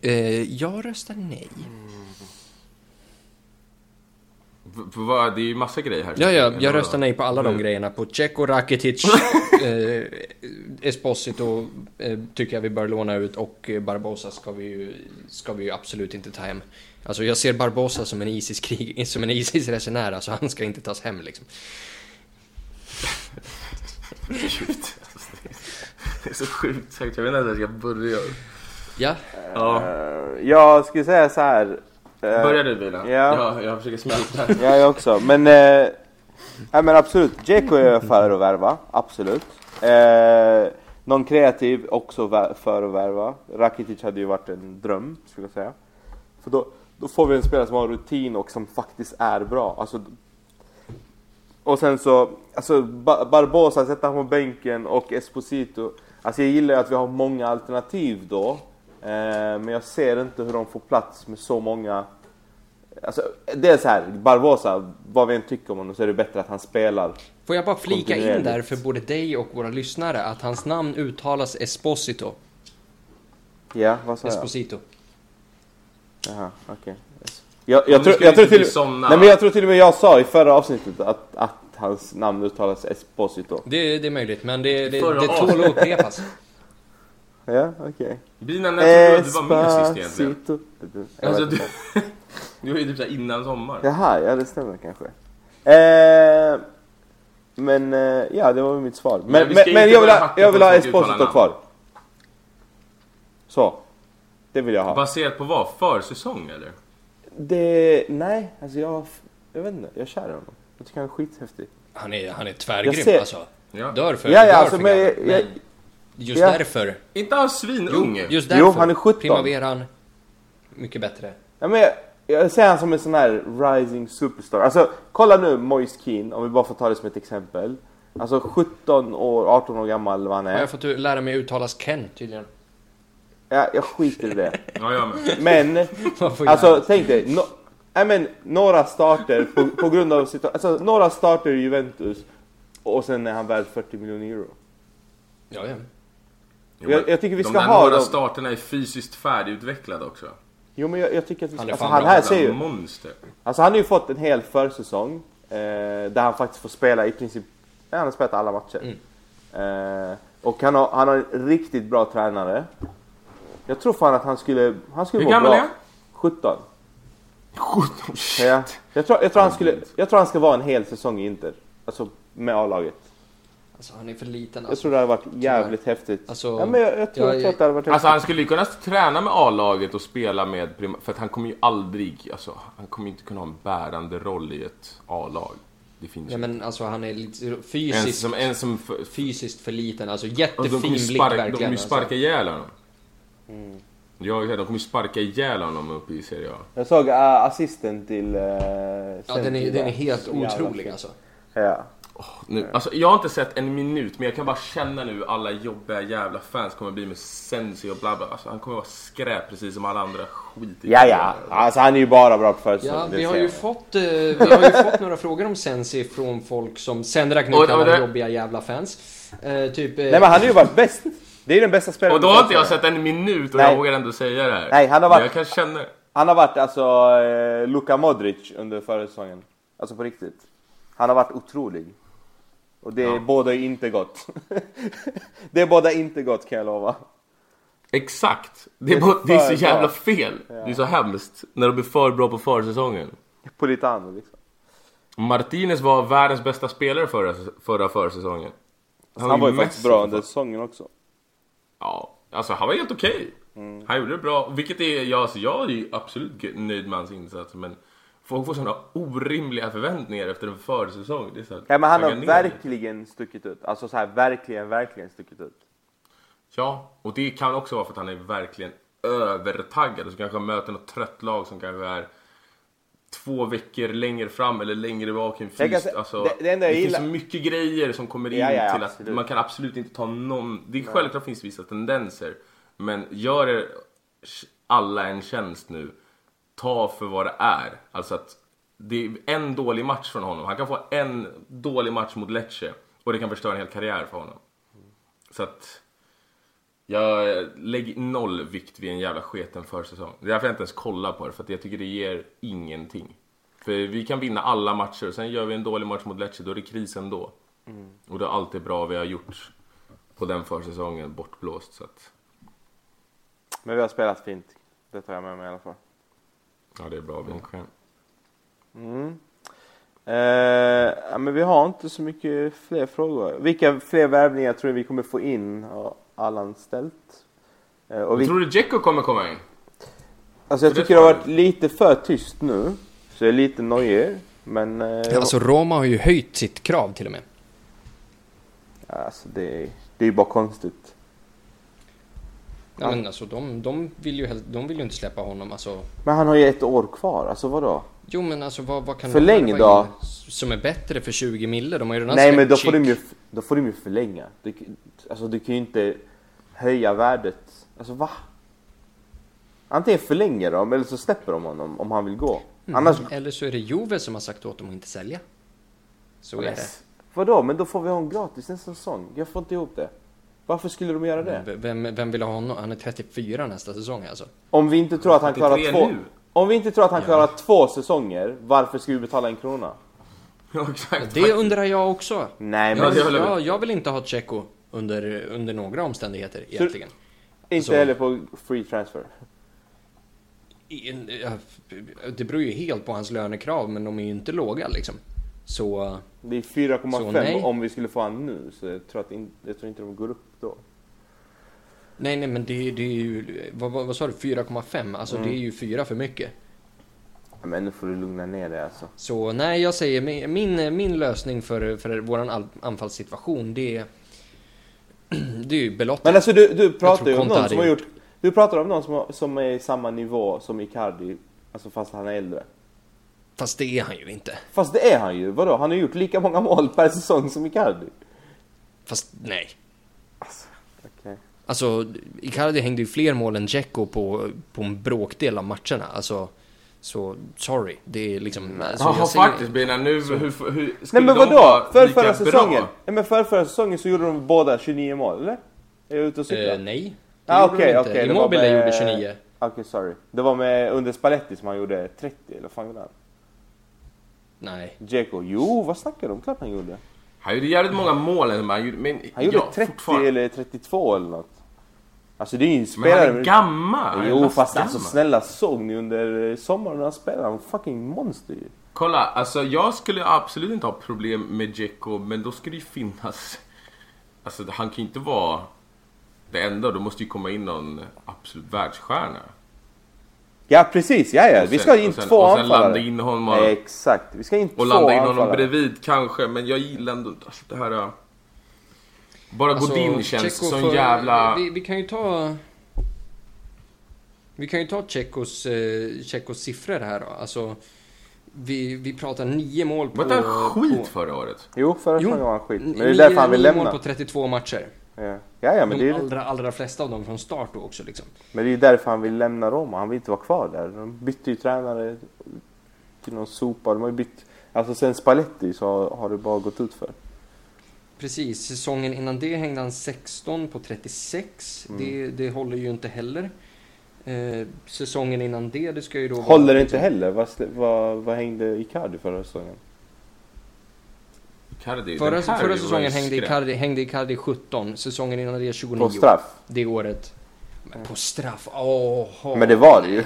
Eh, jag röstar nej. Det är ju massa grejer här. Ja, ja, jag röstar nej på alla de Mm. grejerna. På Ceko, Rakitic, *laughs* eh, Esposito eh, tycker jag vi bör låna ut och eh, Barbosa ska vi, ju, ska vi ju absolut inte ta hem. Alltså jag ser Barbosa som en ISIS-resenär, alltså han ska inte tas hem liksom. *laughs* Alltså, det är- Det är så sjukt sagt, jag vet inte ens hur jag ska börja. Ja, Ja, Eh, jag skulle säga så här. eh, börja du Bilan. ja. ja. Jag försöker smälta. Ja, jag också. Men, eh, ja, men absolut. Dzeko är för att värva. Absolut. Eh, någon kreativ också för att värva. Rakitic hade ju varit en dröm, skulle jag säga. För då, då får vi en spelare som har rutin och som faktiskt är bra. Alltså, och sen så, alltså Ba- Barbosa sätter han på bänken och Esposito. Alltså jag gillar att vi har många alternativ då. Eh, men jag ser inte hur de får plats med så många Alltså, det är så här, Barbosa, vad vi än tycker om honom så är det bättre att han spelar. får jag bara flika in där för både dig och våra lyssnare att hans namn uttalas Esposito. Ja, vad sa jag? Esposito. Jaha, okej. Jag, jag, tror, jag, tror till, nej, men jag tror till och med jag sa i förra avsnittet att, att hans namn uttalas Esposito. Det, det är möjligt, men det, det, Förra det tål att upprepas. Ja, okej. Bilan, när tror du att du var med sist egentligen? Alltså, du, *laughs* du var ju typ såhär innan sommar. Jaha, ja det stämmer kanske. Eh, men eh, ja, det var mitt svar. Men, Men vi men, jag vill ha, jag vill ha Esposito kvar. Så. Det vill jag ha. Baserat på vad? Försäsong eller? Det, nej, alltså jag, jag vet inte, jag är kär i honom. Jag tycker han är skithäftig. Han är, han är tvärgrym ser- alltså. Ja. Dör för, Ja, ja, dör alltså, för men jag- men just ja. därför. Inte han svinung? Jo, just Jo, därför. han är 17. Primaveran, mycket bättre. Ja, men jag, jag ser han som en sån här rising superstar. Alltså, kolla nu Moise Keane, om vi bara får ta det som ett exempel. Alltså 17 år, 18 år gammal vad han Har är. jag fått lära mig uttalas Ken tydligen. Ja, jag skiter i det. Ja, jag med. Men, *laughs* alltså tänk dig. No, nej, men, några starter på, på grund av alltså, några starter i Juventus och sen är han värd 40 miljoner euro. Ja, ja. Jo, Jag- jag tycker vi de ska där ha några dem. starterna är fysiskt färdigutvecklade också. Jo men jag, jag tycker att vi Han ska, är alltså, han här ser ju, Monster. alltså han har ju fått en hel försäsong eh, där han faktiskt får spela i princip, han har spelat alla matcher. Eh, och han har, han har en riktigt bra tränare. Jag tror fan att han skulle, han skulle Hur må gammal bra. är han? 17. 17 shit. Ja. Jag, tror, jag, tror han skulle, jag tror han ska vara en hel säsong i Inter. Alltså med A-laget. Alltså han är för liten Jag alltså. tror det hade varit jävligt häftigt. Alltså, ja, men jag, jag, tror, jag- jag att det hade varit Alltså häftigt. han skulle ju kunna träna med A-laget och spela med Prima- För att han kommer ju aldrig, alltså han kommer ju inte kunna ha en bärande roll i ett A-lag. Det finns Ja ju men alltså han är lite En fysiskt, som, en som f- fysiskt för liten. Alltså och de kommer jättefin ju blick sparka, de verkligen. kommer ju sparka alltså. ihjäl honom. Mm. Ja, de kommer sparka ihjäl honom uppe i Serie A. Jag såg uh, assisten till... Uh, Ja den är, den är helt otrolig alltså. Ja. Nu, alltså, jag har inte sett en minut, men jag kan bara känna nu alla jobbiga jävla fans kommer bli med Sensi och bla bla. Alltså, han kommer vara skräp precis som alla andra skit Ja, ja. Alltså han är ju bara bra på försäsong. Ja, vi har ju jag. fått, eh, vi har ju fått några *laughs* frågor om Sensi från folk som sen räknar Och- ut och alla det- jobbiga jävla fans. Eh, typ... eh, Nej men han har ju varit bäst. *laughs* Det är den bästa spelaren Och då på har inte jag sett en minut och Nej. jag vågar ändå säga det här. Nej, han har Men varit- Jag kan känna... Han har varit alltså eh, Luka Modric under förra säsongen. Alltså på riktigt. Han har varit otrolig. Och det Ja. är båda inte gott. *laughs* det är båda inte gott kan jag lova. Exakt! Det är, Det är det är så jävla bra. fel. Det är så hemskt när de blir för bra på försäsongen. Politano liksom. Martinez var världens bästa spelare förra, förra försäsongen. Han, var ju faktiskt bra under säsongen också. Ja, alltså han var helt okej. Mm. Han gjorde det bra. Vilket är, ja, alltså, jag är ju absolut nöjd med hans insats. Men folk får sådana orimliga förväntningar efter en försäsong. Det är så Ja men han har ner. verkligen stuckit ut. Alltså så här verkligen, verkligen stuckit ut. Ja, och det kan också vara för att han är verkligen övertaggad och så kanske han möter något trött lag som kanske är två veckor längre fram eller längre bak en kan fys. säga- Alltså, det- det det enda jag finns gillar- så mycket grejer som kommer in Ja, ja, till absolut. att man kan absolut inte ta någon... Det är självklart finns vissa tendenser. Men gör er alla en tjänst nu. Ta för vad det är. Alltså att det är en dålig match från honom. Han kan få en dålig match mot Lecce och det kan förstöra en hel karriär för honom. Så att jag lägger noll vikt vid en jävla sketen försäsong. Det är därför jag inte ens kollar på det, för att jag tycker det ger ingenting. För vi kan vinna alla matcher, sen gör vi en dålig match mot Lecce, då är det kris ändå. Och det är alltid bra vi har gjort på den försäsongen bortblåst. Så att, Men vi har spelat fint. Det tar jag med mig i alla fall. ja, det är bra Vindsjön. Mm. Eh, men vi har inte så mycket fler frågor. Vilka fler värvningar tror du vi kommer få in? Allan ställt? Eh, och vi, Tror du Dzeko kommer komma in? alltså jag för det tycker det har svarar varit lite för tyst nu. Så jag är lite nojig. Men eh, Alltså Roma har ju höjt sitt krav till och med. alltså det, är- det är ju bara konstigt. Ja, men alltså de, de, vill ju, de vill ju inte släppa honom. Alltså, Men han har ju ett år kvar. Alltså vadå? Jo men alltså vad, vad kan Förläng de då. Som är bättre för 20 mille? De har ju redan Nej men då får, de ju, då får de ju förlänga. Du, alltså du kan ju inte höja värdet. Alltså va? Antingen förlänger de eller så släpper de honom om han vill gå. Annars... Eller så är det Juve som har sagt åt dem att inte sälja. Så är Men, det. vadå? Men då får vi honom gratis nästa säsong. Jag får inte ihop det. Varför skulle de göra det? V- Vem, vem vill ha honom? Han är 34 nästa säsong alltså. Om vi inte tror att han klarar 33 två... nu. Om vi inte tror att han Ja. klarar två säsonger, varför ska vi betala en krona? Ja, exakt. Det undrar jag också. Nej Ja, men det håller jag Ja, med. jag vill inte ha Tjecko under, under några omständigheter egentligen. inte så- heller på free transfer. I- en- ja, Det beror ju helt på hans lönekrav, men de är ju inte låga liksom. Så... Det är Så nej. 4,5 om vi skulle få han nu, så jag tror, att in, jag tror inte de går upp då. Nej, nej, men det, det är ju... Vad, vad, vad sa du? 4,5? Alltså Mm. det är ju fyra för mycket. Ja, Men nu får du lugna ner dig alltså. Så nej, jag säger min, min, min lösning för, för all- anfallssituation, det är... *clears throat* Det är ju Belotti. Men alltså du, du pratar ju om någon som har gjort. gjort... Du pratar om någon som, har, som är i samma nivå som Icardi, alltså fast han är äldre. Fast det är han ju inte. Fast det är han ju, vadå? Han har gjort lika många mål per säsong som Icardi. Fast nej. Alltså, Icardi hängde ju fler mål än Dzeko på, på en bråkdel av matcherna. Alltså, så sorry. Det är liksom... Alltså, Ja, jag säger- faktiskt Bina, nu hur, hur, skulle Nej men vadå? För förra säsongen? Nej men för förra säsongen så gjorde de båda 29 mål, eller? Är jag ute och cyklar? Eh, nej. Det Ah, gjorde okej, de inte. var Immobile med- gjorde 29. Okej, sorry. Det var med under Spalletti som han gjorde 30, eller vad fan gjorde han? Nej. Dzeko? Jo, vad snackar du om? Klart han gjorde. Han gjorde jävligt många mål gjorde, men Han gjorde ja, 30 fortfarande. eller 32 eller något. Alltså det är ju en Men spelare... han är gammal! Jo fast lastgammal. alltså snälla såg ni under eh, sommaren när han spelade? Han fucking monster ju. Kolla, alltså jag skulle absolut inte ha problem med Dzeko, men då skulle det ju finnas... Alltså han kan ju inte vara det enda, då måste ju komma in någon absolut världsstjärna. Ja precis, ja ja. Och Vi sen- ska in och sen- två och sen anfallare. landa in honom och- Exakt, vi ska in två Och landa in honom anfallare. bredvid kanske, men jag gillar ändå inte alltså, det här... Bara Alltså, Godin känns Tjecko som får- jävla... Vi, vi kan ju ta... Vi kan ju ta Tjeckos, eh, siffror här då. Alltså, vi, vi pratar nio mål på... Var inte han skit på, förra året? Jo, förra Jo, säsongen var han skit. Men det är nio- därför han vill nio lämna. mål på 32 matcher. Ja, ja, ja men, det De är, allra, allra flesta av dem från start då också liksom. men det är ju därför han vill lämna Roma. Han vill inte vara kvar där. De bytte ju tränare till någon sopa. De har ju bytt... Alltså sen Spalletti så har det bara gått ut för. Precis, säsongen innan det hängde han 16 på 36. Mm. Det, det håller ju inte heller. Eh, säsongen innan det, det ska ju då Håller vara... det inte heller? Vad, vad, vad hängde Icardi förra säsongen? Icardi, Förra, förra säsongen hängde. Icardi, hängde Icardi 17, säsongen innan det 29. På straff? Det året. Men på straff, åh. Men det var det ju.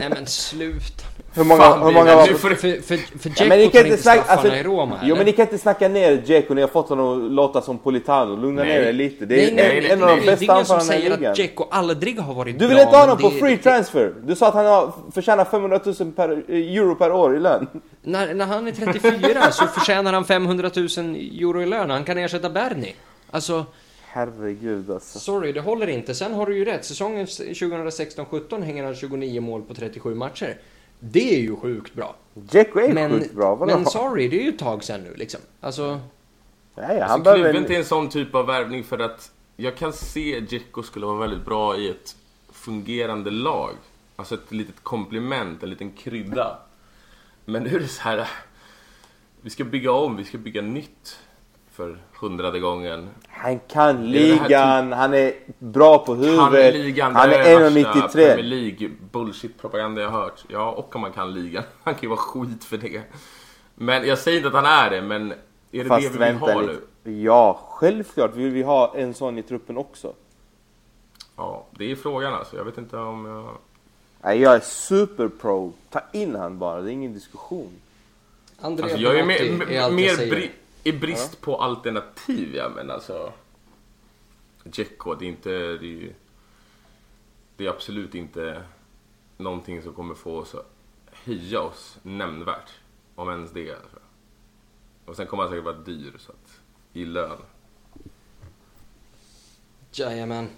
Nej men sluta. hur många, Fan, hur många var... nu För, du- för, för, för Ja, Dzeko men ni kan tar inte snacka... straffarna Alltså, i Roma jo eller? men ni kan inte snacka ner Dzeko. Ni har fått honom att låta som Politano. Lugna Nej. ner er lite. Det är Nej, nej, en, nej, en av nej, de det är bästa ingen som anfallarna i säger att ligan. Dzeko aldrig har varit Du bra. vill inte ha honom på free det- transfer. Du sa att han har, förtjänar 500 000 per, euro per år i lön. När, när han är 34 så förtjänar han 500 000 euro i lön. Han kan ersätta Bernie. Alltså, herregud alltså. Sorry, det håller inte. Sen har du ju rätt. Säsongen 2016-17 hänger han 29 mål på 37 matcher. Det är ju sjukt bra. Dzeko är Men, sjukt bra. Vadå? men sorry, det är ju ett tag sen nu liksom. Alltså, Nej, han Alltså, behöver till en... en sån typ av värvning för att jag kan se Dzeko skulle vara väldigt bra i ett fungerande lag. Alltså ett litet komplement, en liten krydda. Men nu är det så här. Vi ska bygga om, vi ska bygga nytt. För hundrade gången. Han kan Det är det ligan, han är bra på Han huvudet. är ligan, han det är värsta Premier 1,93. League bullshit-propaganda jag har hört. Ja, och om man kan ligan. *laughs* Han kan ju vara skit för det. Men jag säger inte att han är det, men är det det Fast vi vill ha lite. nu? Ja, självklart vill vi ha en sån i truppen också. Ja, det är frågan alltså. Jag vet inte om jag... Nej, jag är superpro. Ta in han bara, det är ingen diskussion. Andrea Alltså, jag är mer, är allt jag mer säger. I brist på alternativ, ja men alltså... Dzeko, det är inte... Det är, ju- det är absolut inte någonting som kommer få oss att höja oss nämnvärt. Om ens det. Alltså. Och sen kommer han säkert vara dyr, så att... I lön. Jajamän.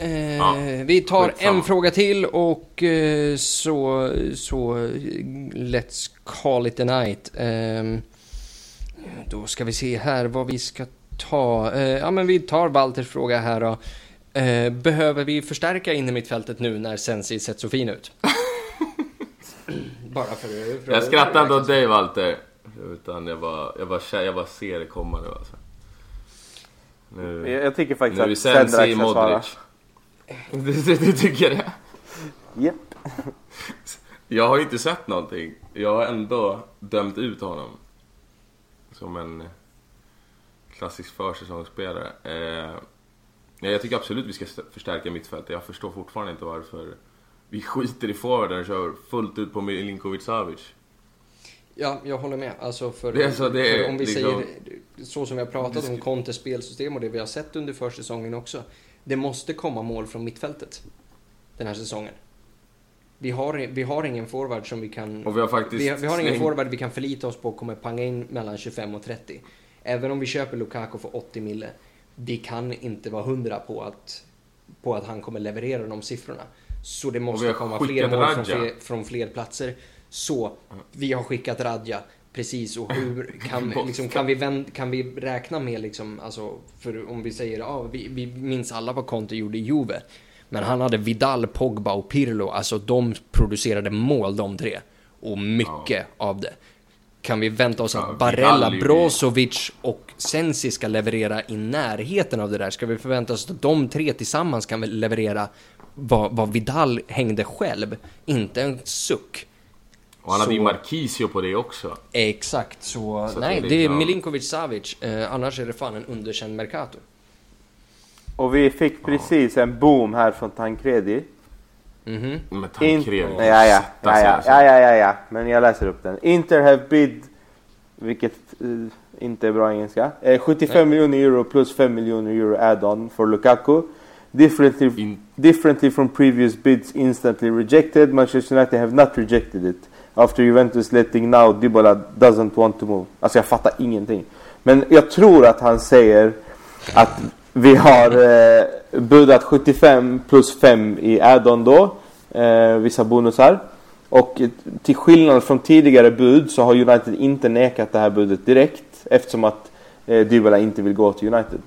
Eh, Ja, vi tar skitsamma. en fråga till och eh, så, så let's call it a night. Eh, då ska vi se här vad vi ska ta. Eh, ja men vi tar Walters fråga här då. Eh, behöver vi förstärka in i mittfältet nu när Sensi sett så fin ut? *laughs* Bara för, för Jag skrattar inte åt dig Walter. Utan jag bara, jag bara, jag bara ser det komma nu alltså. Nu, Jag, jag tycker faktiskt nu att Sensi ska svara. Modric. *laughs* Du, du, du tycker det? Japp. *laughs* Jag har ju inte sett någonting. Jag har ändå dömt ut honom. Som en klassisk försäsongsspelare. Eh, ja, jag tycker absolut vi ska st- förstärka mittfältet. Jag förstår fortfarande inte varför vi *laughs* skiter i forwarden och kör fullt ut på Milinkovic Savic. Ja, jag håller med. Alltså för, Det är så det för om vi liksom- säger så som vi har pratat om Contes spelsystem och det vi har sett under försäsongen också. Det måste komma mål från mittfältet den här säsongen. Vi har, vi har ingen forward som vi kan... Och vi har faktiskt vi, vi har ingen forward vi kan förlita oss på kommer panga in mellan 25 och 30. Även om vi köper Lukaku för 80 mille. Vi kan inte vara hundra på att, på att han kommer leverera de siffrorna. Så det måste komma fler mål från fler, från fler platser. Så vi har skickat Radja. Precis, och hur *clears throat* kan, liksom, kan, vi, vänd, kan vi räkna med liksom, alltså, för om vi säger, ja, vi, vi minns alla vad Conte gjorde i Juve. Men han hade Vidal, Pogba och Pirlo, alltså de producerade mål de tre. Och mycket av det. Kan vi vänta oss Ja, att Barella, Brozovic och Sensi ska leverera i närheten av det där? Ska vi förvänta oss att de tre tillsammans kan leverera vad, vad Vidal hängde själv? Inte en suck. Och han hade ju Marquisio på det också. Exakt, så, Så nej, det är det är Milinkovic Savic. Eh, annars är det fan en underkänd Mercato. Och vi fick precis en boom här från Tancredi. Mhm. Med In... Tancredi. Ja, ja, ja, ja, ja, ja, ja, ja, men jag läser upp den. Inter have bid, vilket eh, inte är bra engelska, eh, 75 miljoner euro plus 5 miljoner euro add-on for Lukaku. Differently, In- differently from previous bids instantly rejected, Manchester United have not rejected it. After Juventus letting now Dybala doesn't want to move. Alltså jag fattar ingenting. Men jag tror att han säger att vi har eh, budat 75 plus 5 i add-on då. Eh, vissa bonusar. Och till skillnad från tidigare bud så har United inte nekat det här budet direkt. Eftersom att eh, Dybala inte vill gå till United.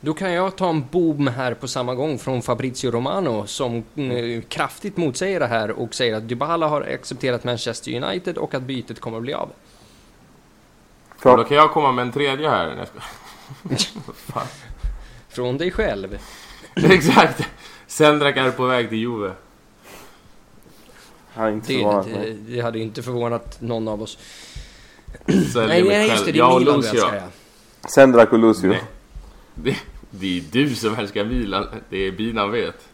Då kan jag ta en boom här på samma gång från Fabrizio Romano som mm, kraftigt motsäger det här och säger att Dybala har accepterat Manchester United och att bytet kommer att bli av. Då kan jag komma med en tredje här. *laughs* Fan. Från dig själv. *laughs* Exakt! Sendrak är på väg till Juve. han inte Det, förvånat det, mig. det hade inte förvånat någon av oss. *clears throat* Säljer Nej, nej just det, det Jag är Milan du Lucio. älskar ja. Sendrak och Lucio. Nej. Det, det är du som älskar Milan. Det är binan vet.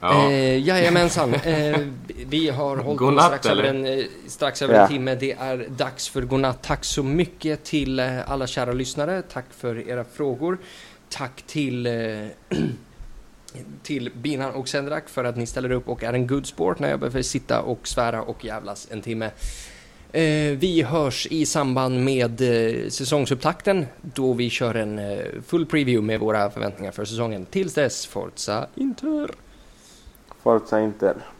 Ja. Eh, jajamensan. Eh, vi har hållit på strax över, eller? en, eh, strax över Ja. en timme. Det är dags för godnatt. Tack så mycket till eh, alla kära lyssnare. Tack för era frågor. Tack till, eh, *clears throat* till Binan och Sendrak för att ni ställer upp och är en good sport när jag behöver sitta och svära och jävlas en timme. Eh, vi hörs i samband med eh, säsongsupptakten då vi kör en eh, full preview med våra förväntningar för säsongen. Tills dess, Forza Inter! Forza Inter.